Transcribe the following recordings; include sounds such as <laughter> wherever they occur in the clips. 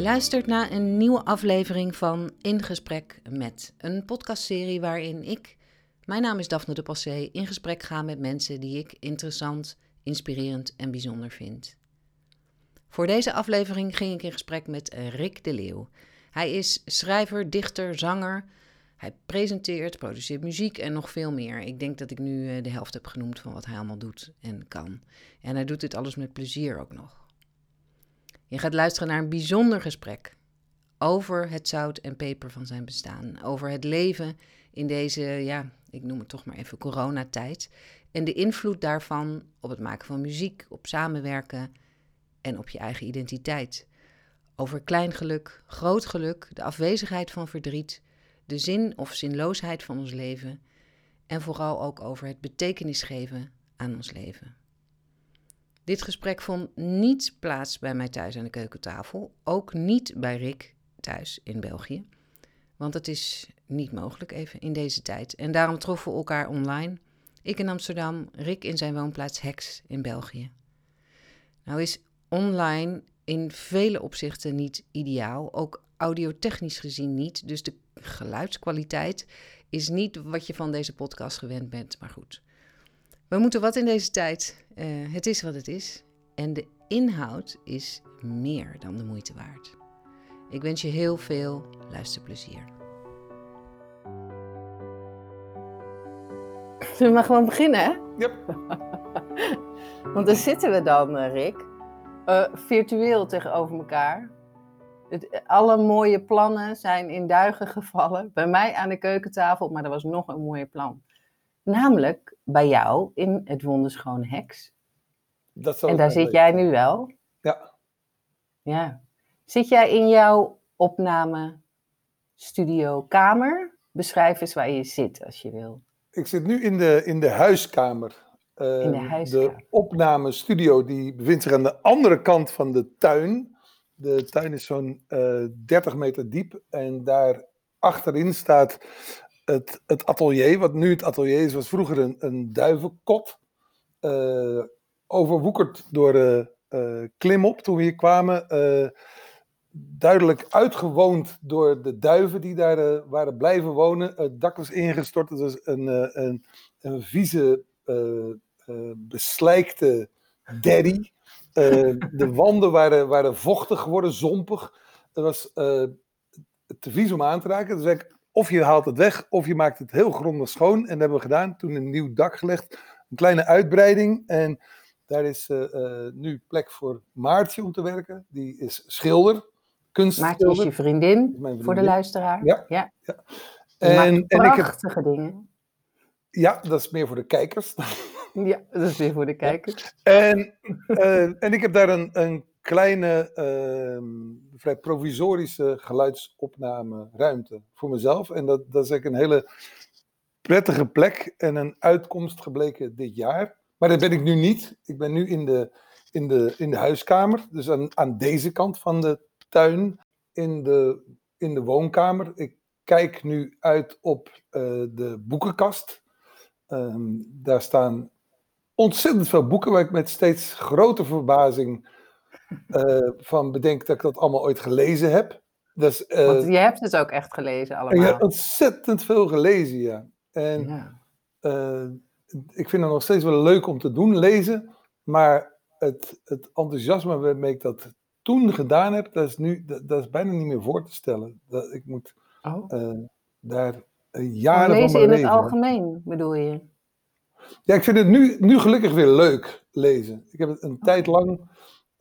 Je luistert naar een nieuwe aflevering van In Gesprek met, een podcastserie waarin ik, mijn naam is Daphne de Passé, in gesprek ga met mensen die ik interessant, inspirerend en bijzonder vind. Voor deze aflevering ging ik in gesprek met Rick de Leeuw. Hij is schrijver, dichter, zanger. Hij presenteert, produceert muziek en nog veel meer. Ik denk dat ik nu eh, de helft heb genoemd van wat hij allemaal doet en kan. En hij doet dit alles met plezier ook nog. Je gaat luisteren naar een bijzonder gesprek over het zout en peper van zijn bestaan. Over het leven in deze, ja, ik noem het toch maar even coronatijd. En de invloed daarvan op het maken van muziek, op samenwerken en op je eigen identiteit. Over klein geluk, groot geluk, de afwezigheid van verdriet, de zin of zinloosheid van ons leven. En vooral ook over het betekenis geven aan ons leven. Dit gesprek vond niet plaats bij mij thuis aan de keukentafel, ook niet bij Rick thuis in België. Want het is niet mogelijk even in deze tijd. En daarom troffen we elkaar online. Ik in Amsterdam, Rick in zijn woonplaats Hex in België. Nou is online in vele opzichten niet ideaal, ook audiotechnisch gezien niet. Dus de geluidskwaliteit is niet wat je van deze podcast gewend bent, maar goed. We moeten wat in deze tijd. Uh, het is wat het is. En de inhoud is meer dan de moeite waard. Ik wens je heel veel luisterplezier. <laughs> Zullen we maar gewoon beginnen, hè? Yep. <laughs> Want daar zitten we dan, uh, Rick. Uh, virtueel tegenover elkaar. Het, alle mooie plannen zijn in duigen gevallen. Bij mij aan de keukentafel, maar er was nog een mooie plan. Namelijk bij jou in het Wonderschoon Heks. Dat en daar zit jij nu wel. Ja. Ja. Zit jij in jouw opname studio kamer? Beschrijf eens waar je zit als je wil. Ik zit nu in de, in de huiskamer. Uh, in de huiskamer. De opname studio die bevindt zich aan de andere kant van de tuin. De tuin is zo'n uh, eh, 30 meter diep en daar achterin staat het, het atelier, wat nu het atelier is, was vroeger een, een duivenkot. Uh, overwoekerd door de uh, klimop toen we hier kwamen. Duidelijk uitgewoond door de duiven die daar waren blijven wonen. Het dak was ingestort. Het was een, een, een vieze, beslijkte derry. de wanden waren, waren vochtig geworden, zompig. Het was te vies om aan te raken. Dus ik of je haalt het weg, of je maakt het heel grondig schoon. En dat hebben we gedaan. Toen een nieuw dak gelegd. Een kleine uitbreiding. En daar is uh, uh, nu plek voor Maartje om te werken. Die is schilder. Kunstschilder. Maartje is je vriendin, vriendin, voor de luisteraar. Ja. ja. ja. En, en ik heb, dingen. Ja, dat is meer voor de kijkers. <laughs> Ja, dat is meer voor de kijkers. En, uh, en ik heb daar een, een kleine, uh, vrij provisorische geluidsopname-ruimte voor mezelf. En dat, dat is eigenlijk een hele prettige plek en een uitkomst gebleken dit jaar. Maar dat ben ik nu niet. Ik ben nu in de, in de, in de huiskamer, dus aan, aan deze kant van de tuin, in de, in de woonkamer. Ik kijk nu uit op uh, de boekenkast. Um, daar staan ontzettend veel boeken waar ik met steeds grote verbazing uh, van bedenk dat ik dat allemaal ooit gelezen heb. Dus, uh, Want je hebt het ook echt gelezen allemaal. Ik heb ontzettend veel gelezen, ja. En ja. Uh, ik vind het nog steeds wel leuk om te doen, lezen. Maar het, het enthousiasme waarmee ik dat toen gedaan heb, dat is nu dat, dat is bijna niet meer voor te stellen. Dat, ik moet oh. daar jaren lezen van in het algemeen, bedoel je? Ja, ik vind het nu, nu gelukkig weer leuk lezen. Ik heb het een tijd lang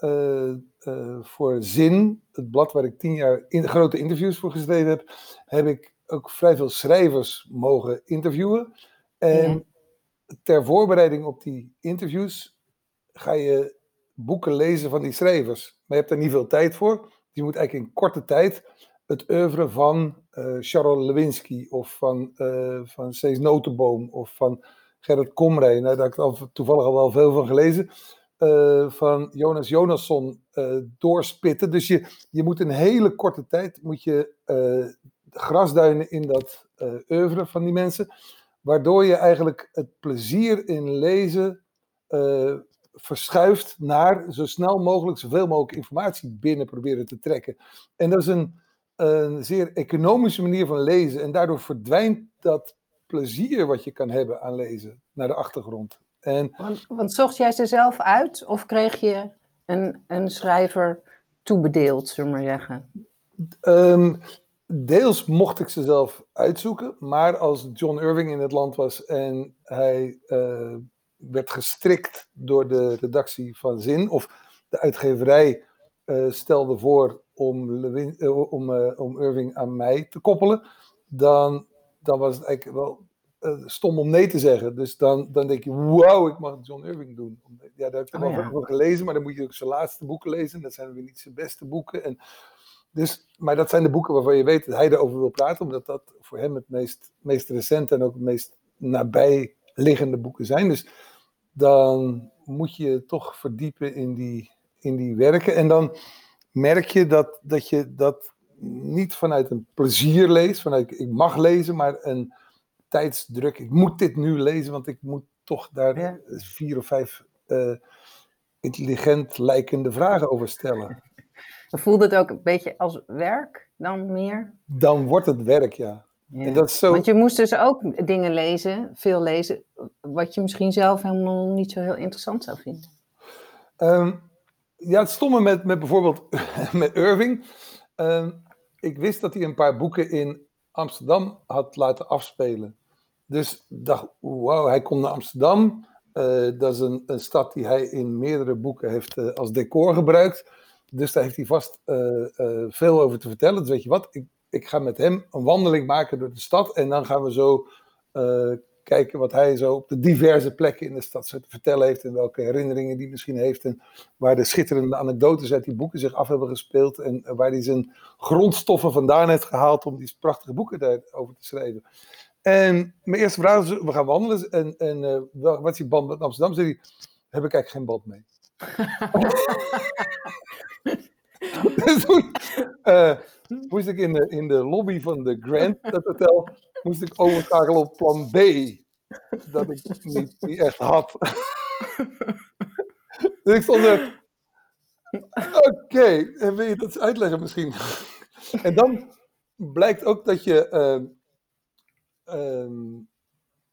uh, uh, voor Zin, het blad waar ik tien jaar in, grote interviews voor geschreven heb, heb ik ook vrij veel schrijvers mogen interviewen. En ja. ter voorbereiding op die interviews ga je boeken lezen van die schrijvers. Maar je hebt er niet veel tijd voor. Je moet eigenlijk in korte tijd het oeuvre van uh, Charles Lewinsky of van, uh, van Cees Notenboom of van Gerrit Komrij. Nou, daar heb ik al toevallig al wel veel van gelezen. Uh, van Jonas Jonasson uh, doorspitten. Dus je, je moet een hele korte tijd moet je, uh, grasduinen in dat oeuvre van die mensen. Waardoor je eigenlijk het plezier in lezen verschuift naar zo snel mogelijk zoveel mogelijk informatie binnen proberen te trekken. En dat is een, een zeer economische manier van lezen. En daardoor verdwijnt dat plezier wat je kan hebben aan lezen naar de achtergrond. En, want, want zocht jij ze zelf uit of kreeg je een, een schrijver toebedeeld, zullen we maar zeggen? Um, deels mocht ik ze zelf uitzoeken, maar als John Irving in het land was en hij uh, werd gestrikt door de redactie van Zin, of de uitgeverij uh, stelde voor om, Lewin, uh, om, om Irving aan mij te koppelen, dan, dan was het eigenlijk wel stom om nee te zeggen. Dus dan, dan denk je, wow, ik mag John Irving doen. Ja, daar heb ik oh, wel ja. gelezen, maar dan moet je ook zijn laatste boeken lezen. Dat zijn weer niet zijn beste boeken. En dus, maar dat zijn de boeken waarvan je weet dat hij erover wil praten, omdat dat voor hem het meest, meest recente en ook het meest nabijliggende boeken zijn. Dus dan moet je toch verdiepen in die, in die werken. En dan merk je dat, dat je dat niet vanuit een plezier leest, vanuit ik mag lezen, maar een tijdsdruk. Ik moet dit nu lezen, want ik moet toch daar vier of vijf uh, intelligent lijkende vragen over stellen. <laughs> Voelt het ook een beetje als werk dan meer? Dan wordt het werk, ja. En dat is zo... Want je moest dus ook dingen lezen, veel lezen, wat je misschien zelf helemaal niet zo heel interessant zou vinden. Um, ja, het stomme met, met bijvoorbeeld <laughs> met Irving. Um, ik wist dat hij een paar boeken in Amsterdam had laten afspelen. Dus dacht, wauw, hij komt naar Amsterdam. Uh, dat is een, stad die hij in meerdere boeken heeft uh, als decor gebruikt. Dus daar heeft hij vast uh, veel over te vertellen. Dus weet je wat, ik, ik ga met hem een wandeling maken door de stad. En dan gaan we zo kijken wat hij zo op de diverse plekken in de stad te vertellen heeft. En welke herinneringen die misschien heeft. En waar de schitterende anekdotes uit die boeken zich af hebben gespeeld. En waar hij zijn grondstoffen vandaan heeft gehaald om die prachtige boeken daarover te schrijven. En mijn eerste vraag is, we gaan wandelen. En, en wat is die band met Amsterdam? Zei hij, heb ik eigenlijk geen band mee. <laughs> dus toen uh, moest ik in de, in de lobby van de Grand dat hotel, moest ik overschakelen op plan B. Dat ik niet, niet echt had. <laughs> dus ik stond er. Oké, okay, wil je dat uitleggen misschien? en dan blijkt ook dat je. Uh, uh,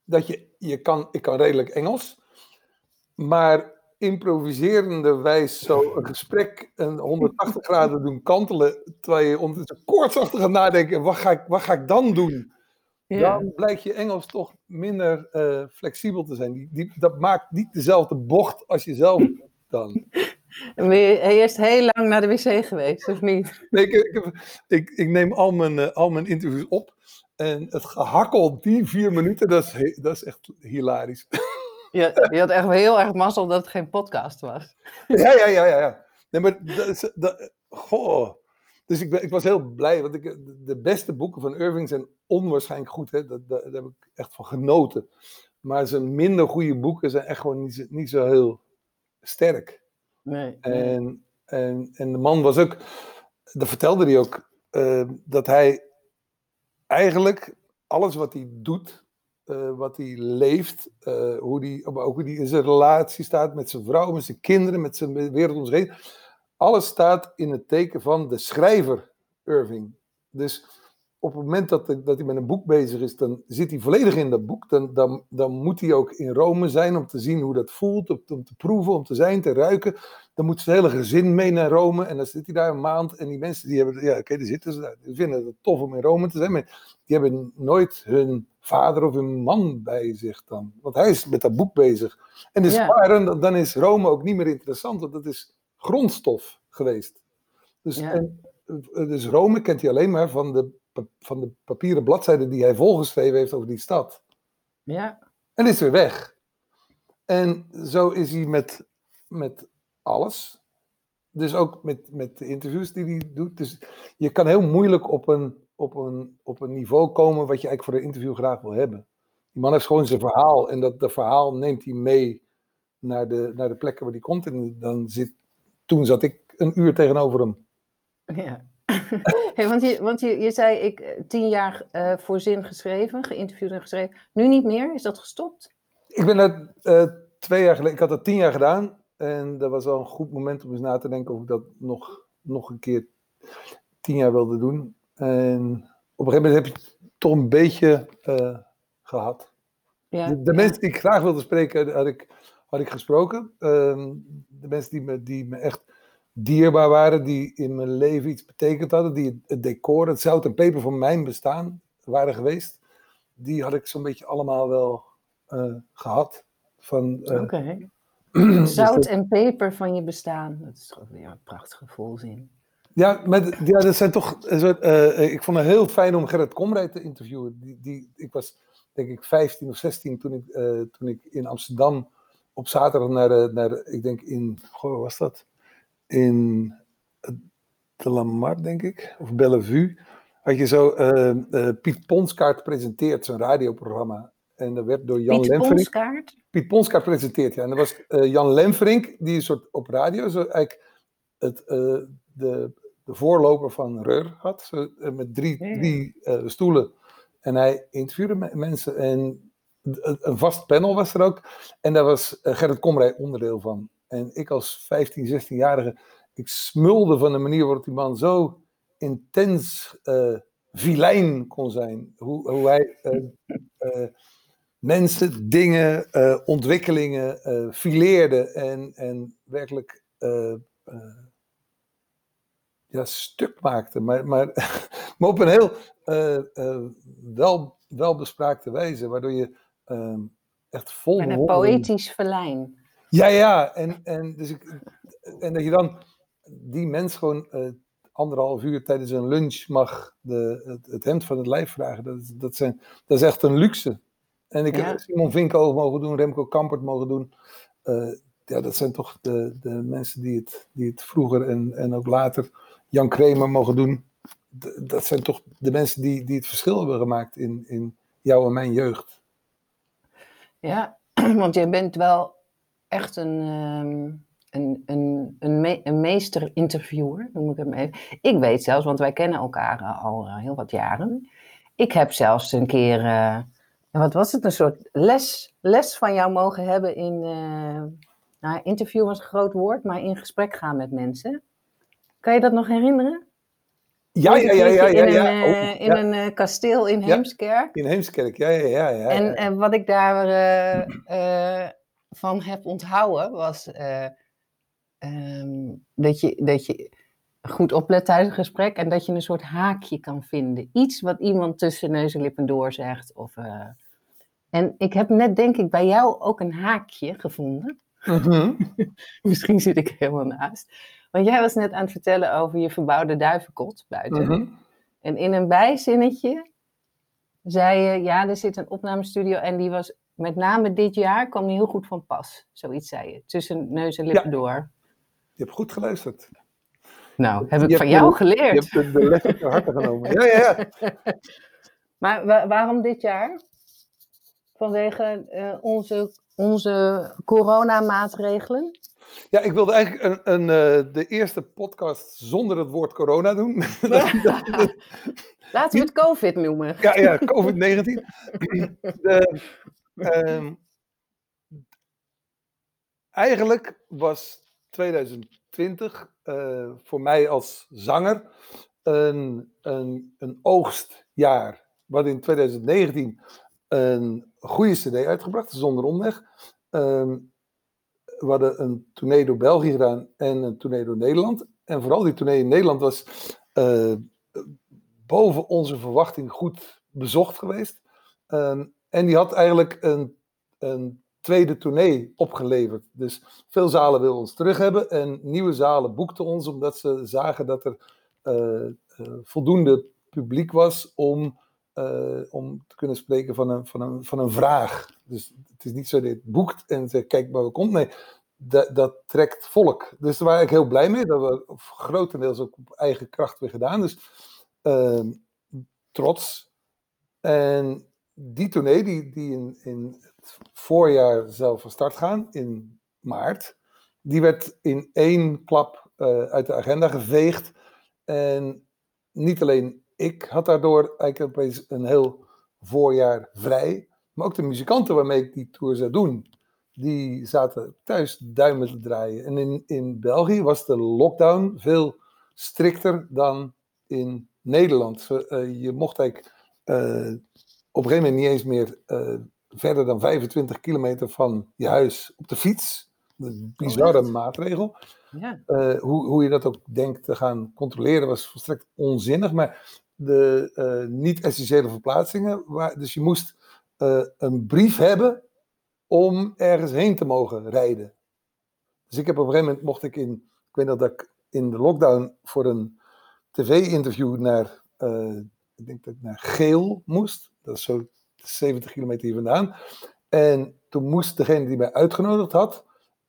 dat je, je kan, ik kan redelijk Engels, maar improviserende wijs zo een gesprek een 180 <laughs> graden doen kantelen, terwijl je ondertussen koortsachtig gaat nadenken, wat ga ik, wat ga ik dan doen? Ja. Dan blijkt je Engels toch minder uh, flexibel te zijn. Die, die, dat maakt niet dezelfde bocht als jezelf <laughs> dan. Ben je eerst heel lang naar de wc geweest, of niet? Nee, ik, ik, ik, ik neem al mijn, uh, al mijn interviews op. En het gehakkel die vier minuten, dat is, dat is echt hilarisch. Je, je had echt heel erg mazzel dat het geen podcast was. Ja, ja, ja, ja. ja. Nee, maar dat, dat, goh. Dus ik, ik was heel blij, want ik, de beste boeken van Irving zijn onwaarschijnlijk goed. Hè? Dat, daar heb ik echt van genoten. Maar zijn minder goede boeken zijn echt gewoon niet, niet zo heel sterk. Nee, En, en, en de man was ook, dat vertelde hij ook, uh, dat hij eigenlijk alles wat hij doet, uh, wat hij leeft, uh, hoe die, ook hoe die in zijn relatie staat met zijn vrouw, met zijn kinderen, met zijn wereld om zich heen. Alles staat in het teken van de schrijver Irving. Dus op het moment dat, dat hij met een boek bezig is, dan zit hij volledig in dat boek. Dan, dan, dan moet hij ook in Rome zijn om te zien hoe dat voelt, om, om te proeven, om te zijn, te ruiken. Dan moet zijn hele gezin mee naar Rome en dan zit hij daar een maand. En die mensen die hebben, ja oké, okay, die zitten ze daar. Die vinden het tof om in Rome te zijn, maar die hebben nooit hun vader of een man bij zich dan. Want hij is met dat boek bezig. En dus ja. dan is Rome ook niet meer interessant, want dat is grondstof geweest. Dus, ja. en, dus Rome kent hij alleen maar van de, van de papieren bladzijden die hij volgeschreven heeft over die stad. Ja. En is weer weg. En zo is hij met, met alles. Dus ook met, met de interviews die hij doet. Dus je kan heel moeilijk op een op een, op een niveau komen wat je eigenlijk voor een interview graag wil hebben. Die man heeft gewoon zijn verhaal en dat, dat verhaal neemt hij mee naar de, naar de plekken waar hij komt. En dan zit, toen zat ik een uur tegenover hem. Ja. <laughs> hey, want je, want je, je zei, ik eh, tien jaar uh, voor zin geschreven, geïnterviewd en geschreven. Nu niet meer? Is dat gestopt? Ik ben dat uh, twee jaar geleden, ik had dat tien jaar gedaan. En dat was wel een goed moment om eens na te denken of ik dat nog, nog een keer tien jaar wilde doen. En op een gegeven moment heb je het toch een beetje uh, gehad. Ja, de, de mensen die ik graag wilde spreken, had ik, had ik gesproken. Uh, de mensen die me, die me echt dierbaar waren, die in mijn leven iets betekend hadden, die het, decor, het zout en peper van mijn bestaan waren geweest, die had ik zo'n beetje allemaal wel uh, gehad. Oké. Okay. <clears throat> zout en peper van je bestaan. Dat is toch weer een prachtige volzin. Ja, maar, ja, dat zijn toch. Uh, ik vond het heel fijn om Gerrit Komrij te interviewen. Die, die, ik was denk ik 15 of 16 toen ik, uh, toen ik in Amsterdam op zaterdag naar, naar ik denk in, goh, was dat? In de Lamar, denk ik, of Bellevue. Had je zo uh, Piet Ponskaart presenteert, zijn radioprogramma. En dat werd door Jan Piet Lemferink. Ponskaart? Piet Ponskaart presenteert, ja. En dat was Jan Lemferink, die een soort op radio, zo eigenlijk het, de de voorloper van Reur had, eh, met drie, drie stoelen. En hij interviewde mensen en een vast panel was er ook. En daar was Gerrit Komrij onderdeel van. En ik als 15, 16-jarige, ik smulde van de manier waarop die man zo intens uh, vilijn kon zijn. Hoe, hoe hij mensen, dingen, ontwikkelingen fileerde en, en werkelijk ja, stuk maakte. Maar, maar, <laughs> maar op een heel wel, welbespraakte wijze, waardoor je uh, echt vol. En een poëtisch verlijn. Ja, ja. En, en, dus ik, en dat je dan die mens gewoon uh, anderhalf uur tijdens een lunch mag de, het, het hemd van het lijf vragen. Dat, dat, zijn, dat is echt een luxe. En ik heb Simon Vinkoog mogen doen, Remco Kampert mogen doen. ja, dat zijn toch de, de mensen die het, die het vroeger en, en ook later Jan Kramer mogen doen. dat zijn toch de mensen die, die het verschil hebben gemaakt in, in jouw en mijn jeugd. Ja, <clears throat> want jij bent wel echt een, um, een, een, een, me een meester-interviewer, noem ik hem even. Ik weet zelfs, want wij kennen elkaar al uh, heel wat jaren. Ik heb zelfs een keer, uh, wat was het, een soort les, les van jou mogen hebben in, uh, nou, interview was een groot woord, maar in gesprek gaan met mensen. Kan je dat nog herinneren? Ja, ja, ja, ja. ja, in ja. een, uh, in een uh, kasteel in Heemskerk. in Heemskerk, ja, ja, ja. ja, en, en wat ik daar uh, van heb onthouden was um, dat, je, dat je goed oplet tijdens een gesprek en dat je een soort haakje kan vinden. Iets wat iemand tussen neus en lippen door zegt. Of, en ik heb net, denk ik, bij jou ook een haakje gevonden. Mm -hmm. <laughs> Misschien zit ik helemaal naast. Want jij was net aan het vertellen over je verbouwde duivenkot buiten. Mhm. En in een bijzinnetje zei je, ja, er zit een opnamestudio en die was met name dit jaar, kwam die heel goed van pas. Zoiets zei je, tussen neus en lippen door. Je hebt goed geluisterd. Nou, heb ik van jou geleerd. Je hebt de les op harte genomen. Ja, ja, ja. <laughs> maar waarom dit jaar? Vanwege uh, onze, onze coronamaatregelen? Ja, ik wilde eigenlijk een, een, uh, de eerste podcast zonder het woord corona doen. <laughs> <laughs> Laten we het COVID noemen. Ja, ja COVID-19. <clears throat> uh, eigenlijk was 2020 uh, voor mij als zanger een, een, een oogstjaar. Wat in 2019 een goede CD uitgebracht, zonder omweg. Ehm, we hadden een tournee door België gedaan en een tournee door Nederland. En vooral die tournee in Nederland was uh, boven onze verwachting goed bezocht geweest. Um, en die had eigenlijk een, een tweede tournee opgeleverd. Dus veel zalen wilden ons terug hebben en nieuwe zalen boekten ons omdat ze zagen dat er uh, uh, voldoende publiek was om, uh, om te kunnen spreken van een, van, een, van een vraag. Dus het is niet zo dat je het boekt en zegt, kijk maar wat komt. Nee, dat, dat trekt volk. Dus daar was ik heel blij mee. Dat we grotendeels ook op eigen kracht weer gedaan. Dus uh, trots. En die tournee, die, die in, in het voorjaar zou van start gaan, in maart, die werd in één klap uh, uit de agenda geveegd. En niet alleen ik had daardoor eigenlijk opeens een heel voorjaar vrij, maar ook de muzikanten waarmee ik die tour zou doen. die zaten thuis duimen te draaien. En in, in België was de lockdown veel strikter dan in Nederland. Uh, je mocht eigenlijk uh, op een gegeven moment niet eens meer uh, verder dan 25 kilometer van je huis op de fiets. Een bizarre oh, maatregel. Ja. hoe, hoe je dat ook denkt te gaan controleren was volstrekt onzinnig. Maar de niet-essentiële verplaatsingen, waar, dus je moest een brief hebben om ergens heen te mogen rijden. Dus ik heb op een gegeven moment mocht ik in, ik weet dat ik in de lockdown voor een tv-interview naar, ik denk dat ik naar Geel moest. Dat is zo 70 kilometer hier vandaan. En toen moest degene die mij uitgenodigd had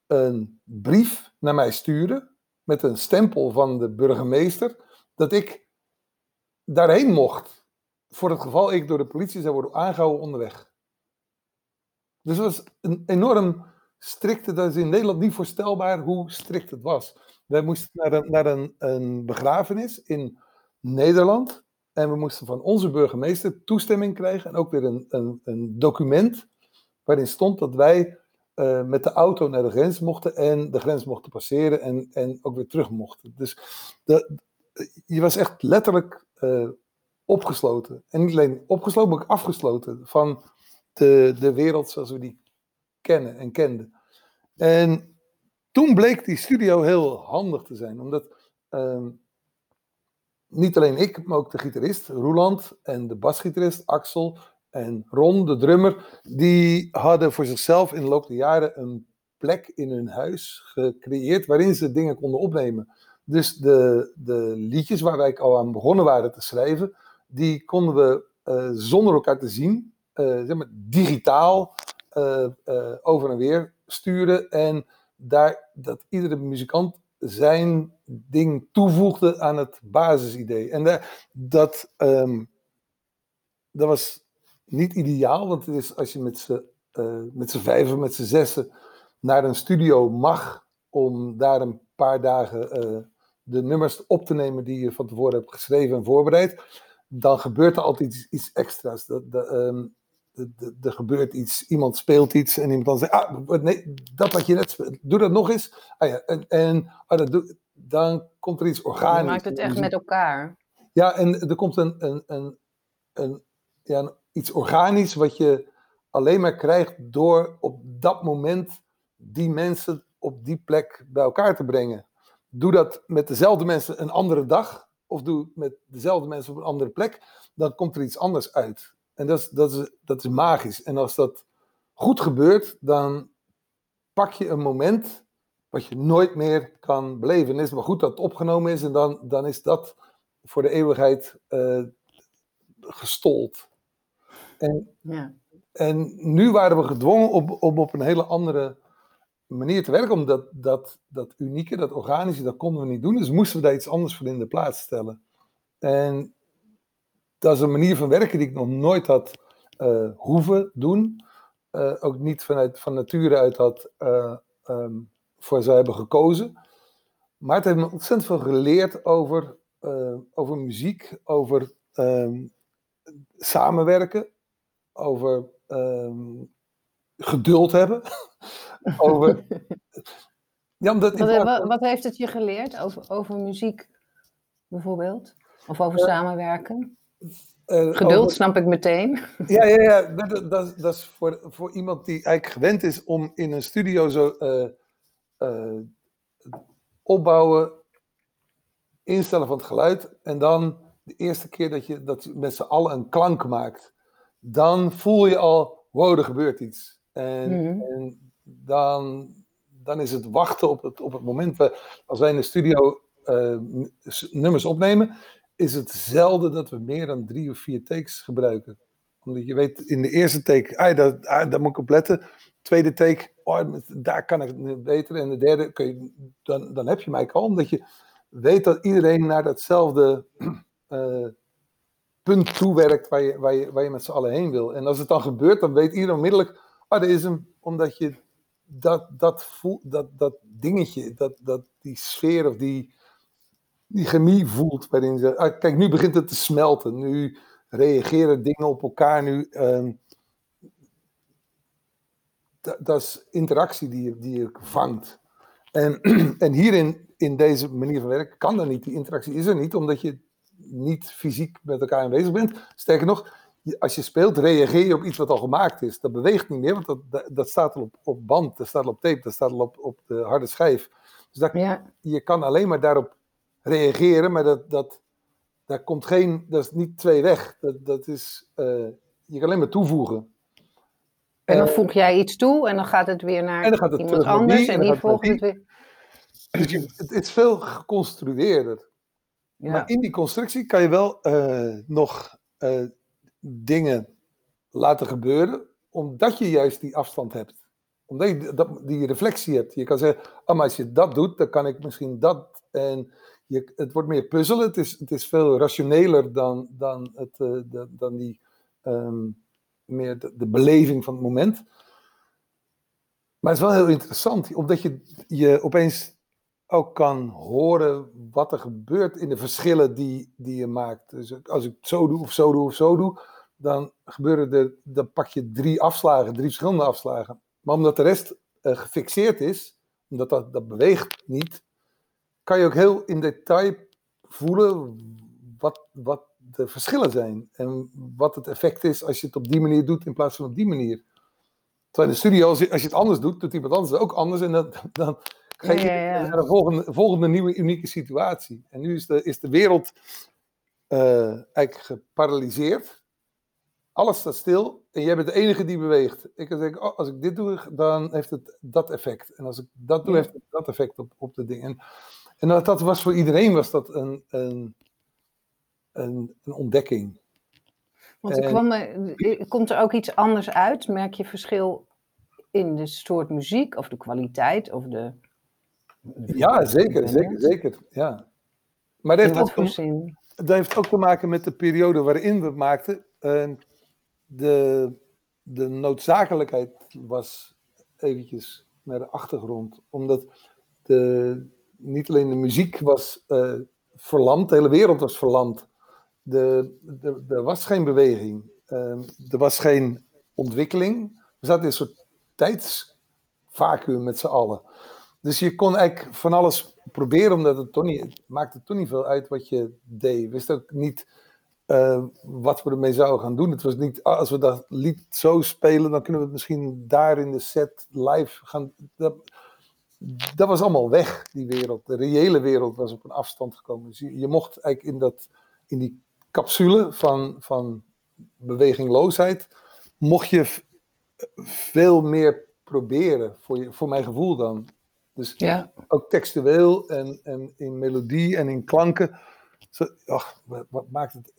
een brief naar mij sturen met een stempel van de burgemeester dat ik daarheen mocht. Voor het geval ik door de politie zou worden aangehouden onderweg. Dus het was een enorm strikte, dat is in Nederland niet voorstelbaar hoe strikt het was. Wij moesten naar, naar een, een begrafenis in Nederland. En we moesten van onze burgemeester toestemming krijgen. En ook weer een, een, een document waarin stond dat wij uh, met de auto naar de grens mochten en de grens mochten passeren en, en ook weer terug mochten. Dus de, je was echt letterlijk uh, opgesloten. En niet alleen opgesloten, maar ook afgesloten van de, de wereld zoals we die kennen en kenden. En toen bleek die studio heel handig te zijn, omdat uh, niet alleen ik, maar ook de gitarist Roeland en de basgitarist Axel en Ron, de drummer, die hadden voor zichzelf in de loop der jaren een plek in hun huis gecreëerd waarin ze dingen konden opnemen. Dus de, de liedjes waar wij al aan begonnen waren te schrijven, die konden we uh, zonder elkaar te zien, uh, zeg maar, digitaal uh, over en weer sturen. En daar, dat iedere muzikant zijn ding toevoegde aan het basisidee. En dat, um, dat was niet ideaal, want het is als je met z'n uh, met z'n vijven, met z'n zessen naar een studio mag om daar een paar dagen uh, de nummers op te nemen die je van tevoren hebt geschreven en voorbereid, dan gebeurt er altijd iets, iets extra's. Dat, dat, um, er gebeurt iets, iemand speelt iets en iemand dan zegt, ah, nee, dat wat je net speelt, doe dat nog eens. Ah ja, en, en ah, dat doe, dan komt er iets organisch. Je maakt het echt met elkaar. Ja, en er komt een, een, een, een, ja, iets organisch wat je alleen maar krijgt door op dat moment die mensen op die plek bij elkaar te brengen. Doe dat met dezelfde mensen een andere dag, of doe met dezelfde mensen op een andere plek, dan komt er iets anders uit. En dat is, dat, is, dat is magisch. En als dat goed gebeurt, dan pak je een moment wat je nooit meer kan beleven. En is maar goed dat het opgenomen is en dan, dan is dat voor de eeuwigheid uh, gestold. En, ja. en nu waren we gedwongen om, om op een hele andere manier te werken, omdat dat, dat unieke, dat organische, dat konden we niet doen. Dus moesten we daar iets anders voor in de plaats stellen. En dat is een manier van werken die ik nog nooit had uh, hoeven doen. Uh, ook niet vanuit van nature uit had um, voor zou hebben gekozen. Maar het heeft me ontzettend veel geleerd over, over muziek, over um, samenwerken, over um, geduld hebben. <laughs> over, ja, omdat wat, wat, heeft het je geleerd over, over muziek bijvoorbeeld? Of over samenwerken? Uh, Geduld snap ik meteen. <laughs> Ja, ja, ja. Dat, dat, dat, is voor, voor iemand die eigenlijk gewend is om in een studio zo uh, uh, opbouwen, instellen van het geluid. En dan de eerste keer dat je, dat je met z'n allen een klank maakt. Dan voel je al, wow, er gebeurt iets. En, mm -hmm. en dan, dan is het wachten op het, op het moment. We, als wij in de studio nummers opnemen, is het zelden dat we meer dan drie of vier takes gebruiken. Omdat je weet, in de eerste take, ah, daar, ah, moet ik op letten. Tweede take, oh, daar kan ik het beter. En de derde, kun je, dan, dan heb je mij al, omdat je weet dat iedereen naar datzelfde uh, <clears throat> punt toewerkt waar je, waar, je, waar je met z'n allen heen wil. En als het dan gebeurt, dan weet iedereen onmiddellijk, ah, dat is hem, omdat je dat, dat, voel, dat, dat dingetje, dat, dat, die sfeer of die, die chemie voelt. Waarin ze, ah, kijk, nu begint het te smelten. Nu reageren dingen op elkaar. Nu, uh, dat is interactie die je, die je vangt. En, <clears throat> en hierin, in deze manier van werken, kan dat niet. Die interactie is er niet, omdat je niet fysiek met elkaar aanwezig bent. Sterker nog, als je speelt, reageer je op iets wat al gemaakt is. Dat beweegt niet meer, want dat, dat staat al op, op band, dat staat al op tape, dat staat al op, op de harde schijf. Dus dat, ja. je kan alleen maar daarop reageren, maar dat, dat, daar komt geen, dat is niet twee weg. Dat, dat is, uh, je kan alleen maar toevoegen. En dan voeg jij iets toe en dan gaat het weer naar iemand anders en die volgt het weer. Dus je, het, is veel geconstrueerder. Ja. Maar in die constructie kan je wel uh, nog uh, dingen laten gebeuren, omdat je juist die afstand hebt. Omdat je dat, die reflectie hebt. Je kan zeggen, oh, maar als je dat doet, dan kan ik misschien dat. En je, het wordt meer puzzelen. Het is, het is veel rationeler dan, dan, het, uh, de, dan die, um, meer de, beleving van het moment. Maar het is wel heel interessant, omdat je, je opeens ook kan horen wat er gebeurt in de verschillen die, die je maakt. Dus als ik zo doe of zo doe of zo doe, dan gebeuren dan pak je drie afslagen, drie verschillende afslagen. Maar omdat de rest uh, gefixeerd is, omdat dat, dat beweegt niet, kan je ook heel in detail voelen wat, wat de verschillen zijn. En wat het effect is als je het op die manier doet in plaats van op die manier. Terwijl in de studio, als je, als je het anders doet, doet iemand anders het ook anders. En dan, dan ga je naar de volgende, volgende nieuwe unieke situatie. En nu is de, is de wereld uh, eigenlijk geparalyseerd alles staat stil en jij bent de enige die beweegt. Ik kan zeggen, oh, als ik dit doe, dan heeft het dat effect. En als ik dat doe, heeft het dat effect op, op de dingen. En, dat, dat was voor iedereen was dat een, een, een, een ontdekking. Want er kwam, komt er ook iets anders uit? Merk je verschil in de soort muziek of de kwaliteit of de... Ja, zeker, zeker, zeker. Ja. Maar dat heeft, ook, dat heeft ook te maken met de periode waarin we het maakten de, de noodzakelijkheid was eventjes naar de achtergrond. Omdat de, niet alleen de muziek was uh, verlamd, de hele wereld was verlamd. Er was geen beweging, uh, er was geen ontwikkeling. We zaten in een soort tijdsvacuum met z'n allen. Dus je kon eigenlijk van alles proberen, omdat het toch niet, het maakte toch niet veel uit wat je deed. Je wist ook niet uh, wat we ermee zouden gaan doen. Het was niet, als we dat lied zo spelen, dan kunnen we het misschien daar in de set live gaan. Dat was allemaal weg, die wereld. De reële wereld was op een afstand gekomen. Dus je, je mocht eigenlijk in, dat, in die capsule van, van bewegingloosheid, mocht je veel meer proberen, voor, je, voor mijn gevoel dan. Dus ja. ook textueel en, en in melodie en in klanken. Zo, ach, wat maakt het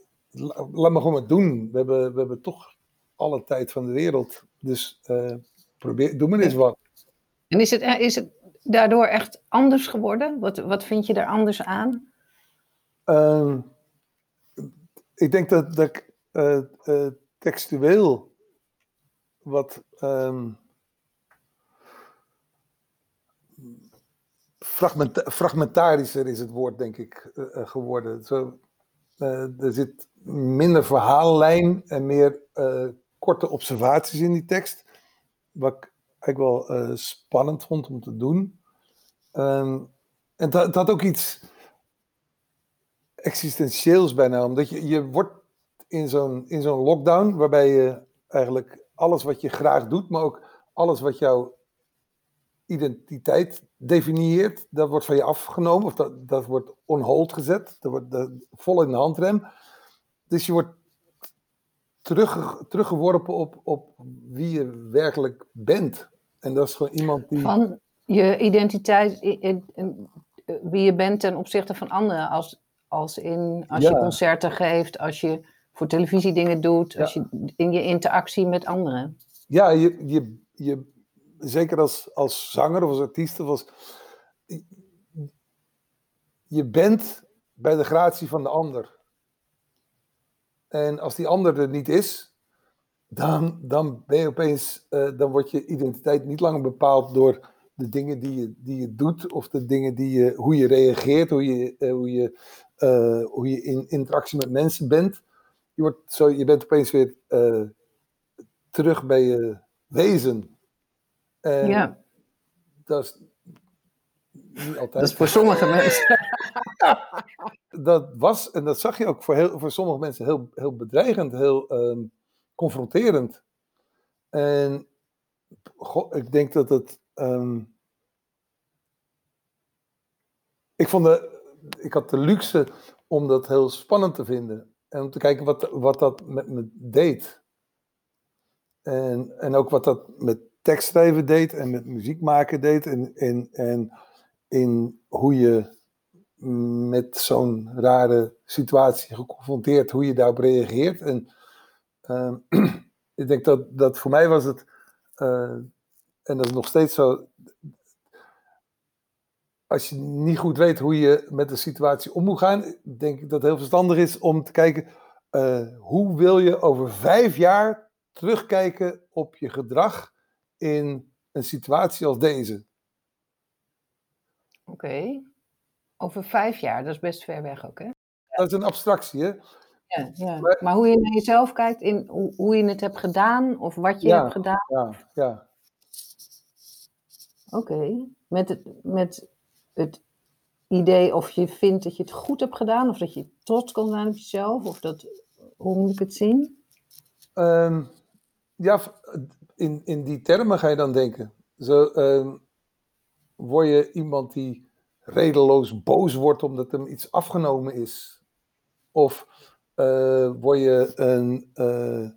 laat me gewoon maar doen. We hebben, we hebben toch alle tijd van de wereld. Dus uh, probeer, doe maar eens wat. En is het, is het daardoor echt anders geworden? Wat, wat vind je daar anders aan? Uh, ik denk dat, dat ik uh, uh, textueel wat fragment, fragmentarischer is het woord, denk ik, geworden. Zo, er zit minder verhaallijn en meer korte observaties in die tekst. Wat eigenlijk wel uh, spannend vond om te doen. Um, en dat, had ook iets existentieels bijna, omdat je, je wordt in zo'n, in zo'n lockdown, waarbij je eigenlijk alles wat je graag doet, maar ook alles wat jouw identiteit definieert, dat wordt van je afgenomen, of dat, dat wordt on hold gezet, dat wordt dat, vol in de handrem. Dus je wordt terug, teruggeworpen op, op wie je werkelijk bent. En dat is gewoon iemand die. Van je identiteit, wie je bent ten opzichte van anderen. Als, als, in, als je concerten geeft, als je voor televisie dingen doet, als je in je interactie met anderen. Ja, je, je, je, zeker als, als zanger of als artiest, of als, je bent bij de gratie van de ander. En als die ander er niet is, dan, dan ben je opeens, uh, dan wordt je identiteit niet langer bepaald door de dingen die je, die je doet of de dingen die je, hoe je reageert, hoe je, uh, hoe je, uh, hoe je in interactie met mensen bent. Je, wordt zo, je bent opeens weer terug bij je wezen. En Ja, dat is niet altijd. dat is voor sommige <laughs> mensen. dat was, en dat zag je ook voor, heel, voor sommige mensen, heel, heel bedreigend, heel ehm, confronterend. En ik denk dat het. ehm, ik, vond de, ik had de luxe om dat heel spannend te vinden. En om te kijken wat, wat dat met me deed. En, en ook wat dat met tekstschrijven deed en met muziek maken deed. En, en, en in hoe je met zo'n rare situatie geconfronteerd, hoe je daarop reageert. En ehm, <clears throat> ik denk dat, dat voor mij was het, eh, en dat is nog steeds zo, als je niet goed weet hoe je met de situatie om moet gaan, denk ik dat het heel verstandig is om te kijken, eh, hoe wil je over vijf jaar terugkijken op je gedrag in een situatie als deze? Oké. Over vijf jaar, dat is best ver weg ook, hè? Dat is een abstractie, hè? Ja, ja. Maar- Maar hoe je naar jezelf kijkt, in hoe, hoe je het hebt gedaan of wat je Ja. hebt gedaan. Ja, ja. Oké. Met, het, met het idee of je vindt dat je het goed hebt gedaan, of dat je trots kan zijn op jezelf, of dat, hoe moet ik het zien? Ehm, ja, in, in die termen ga je dan denken. Zo, ehm, word je iemand die redeloos boos wordt omdat hem iets afgenomen is? Of eh, word je een, eh,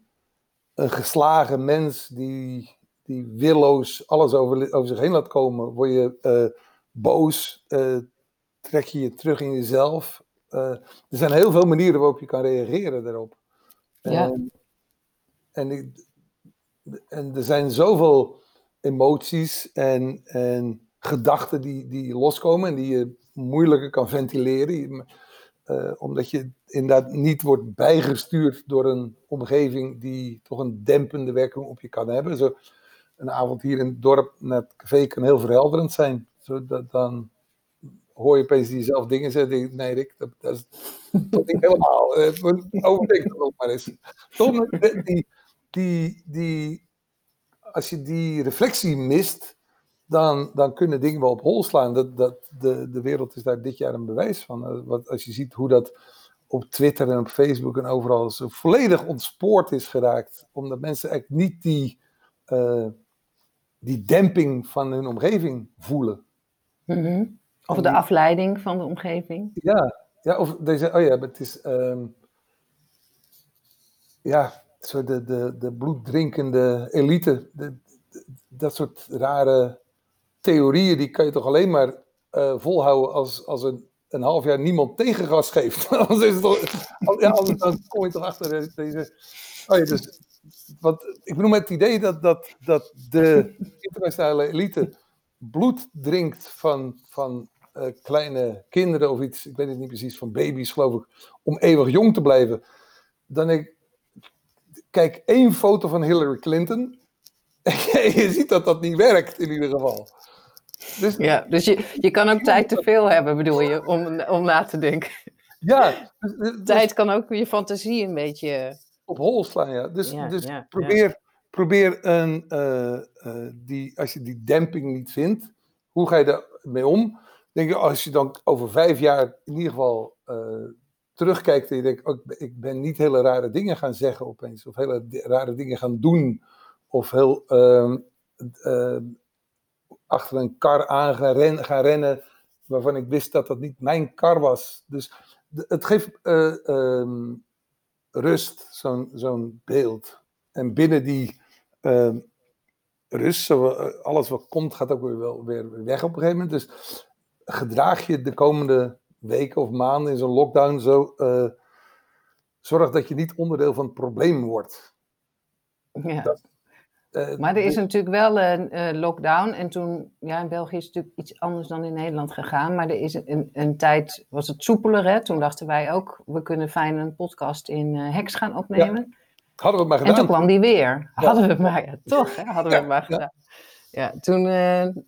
een geslagen mens die, die willoos alles over, over zich heen laat komen? Word je eh, boos? Trek je je terug in jezelf? Er zijn heel veel manieren waarop je kan reageren daarop. Ja. En- en, ik, en er zijn zoveel emoties en, en gedachten die, die loskomen en die je moeilijker kan ventileren. Eh, omdat je inderdaad niet wordt bijgestuurd door een omgeving die toch een dempende werking op je kan hebben. Zo, een avond hier in het dorp naar het café kan heel verhelderend zijn. Zo, dat, dan hoor je opeens jezelf dingen zeggen. Nee, Rick, dat, dat is <laughs> niet helemaal. Uh, overdenk dat nog maar eens. Toch, die, die, die, als je die reflectie mist, dan, dan kunnen dingen wel op hol slaan. Dat, dat, de, de wereld is daar dit jaar een bewijs van. Eh, Wat, als je ziet hoe dat op Twitter en op Facebook en overal zo volledig ontspoord is geraakt. Omdat mensen eigenlijk niet die, eh, die demping van hun omgeving voelen. Mhm. Of de afleiding van de omgeving. Ja, ja of deze, oh ja, maar het is, ehm, ja, zo de, de, de bloeddrinkende elite, de, de- dat soort rare theorieën, die kan je toch alleen maar eh, volhouden als, als een, een half jaar niemand tegengas geeft. <laughs> dan kom je toch achter deze, oh ja, dus, ik bedoel met het idee dat, dat, dat de internationale elite bloed drinkt van, van eh, kleine kinderen of iets, ik weet het niet precies, van baby's geloof ik, om eeuwig jong te blijven. Dan ik, kijk één foto van Hillary Clinton en <laughs> je ziet dat dat niet werkt in ieder geval. Dus Ja, dus je, je kan ook tijd te veel hebben, bedoel je, om, om na te denken. ja, <laughs> dus- dus Tijd kan ook je fantasie een beetje... op hol slaan, ja. Dus, Ja, dus ja, probeer, probeer een, eh, eh, die, als je die demping niet vindt, hoe ga je daarmee om? Denk je, als je dan over vijf jaar in ieder geval eh, terugkijkt en je denkt, oh, ik ben- niet hele rare dingen gaan zeggen opeens, of hele rare dingen gaan doen, of heel ehm, ehm, achter een kar aan gaan, ren- gaan rennen, waarvan ik wist dat dat niet mijn kar was. Dus het geeft eh, ehm, rust, zo'n zo'n beeld. En binnen die ehm, rust, eh, alles wat komt, gaat ook weer, wel weer weg op een gegeven moment. Dus gedraag je de komende weken of maanden in zo'n lockdown zo. eh, zorg dat je niet onderdeel van het probleem wordt. Ja. Eh, Maar er is natuurlijk wel een eh, lockdown. En toen, ja, in België is het natuurlijk iets anders dan in Nederland gegaan. Maar er is een, een tijd, was het soepeler, hè? Toen dachten wij ook, we kunnen fijn een podcast in eh Hex gaan opnemen. hadden we het maar en gedaan. toen kwam die weer. Hadden we het maar, ja, toch, hè? Hadden we het maar gedaan. Ja, toen,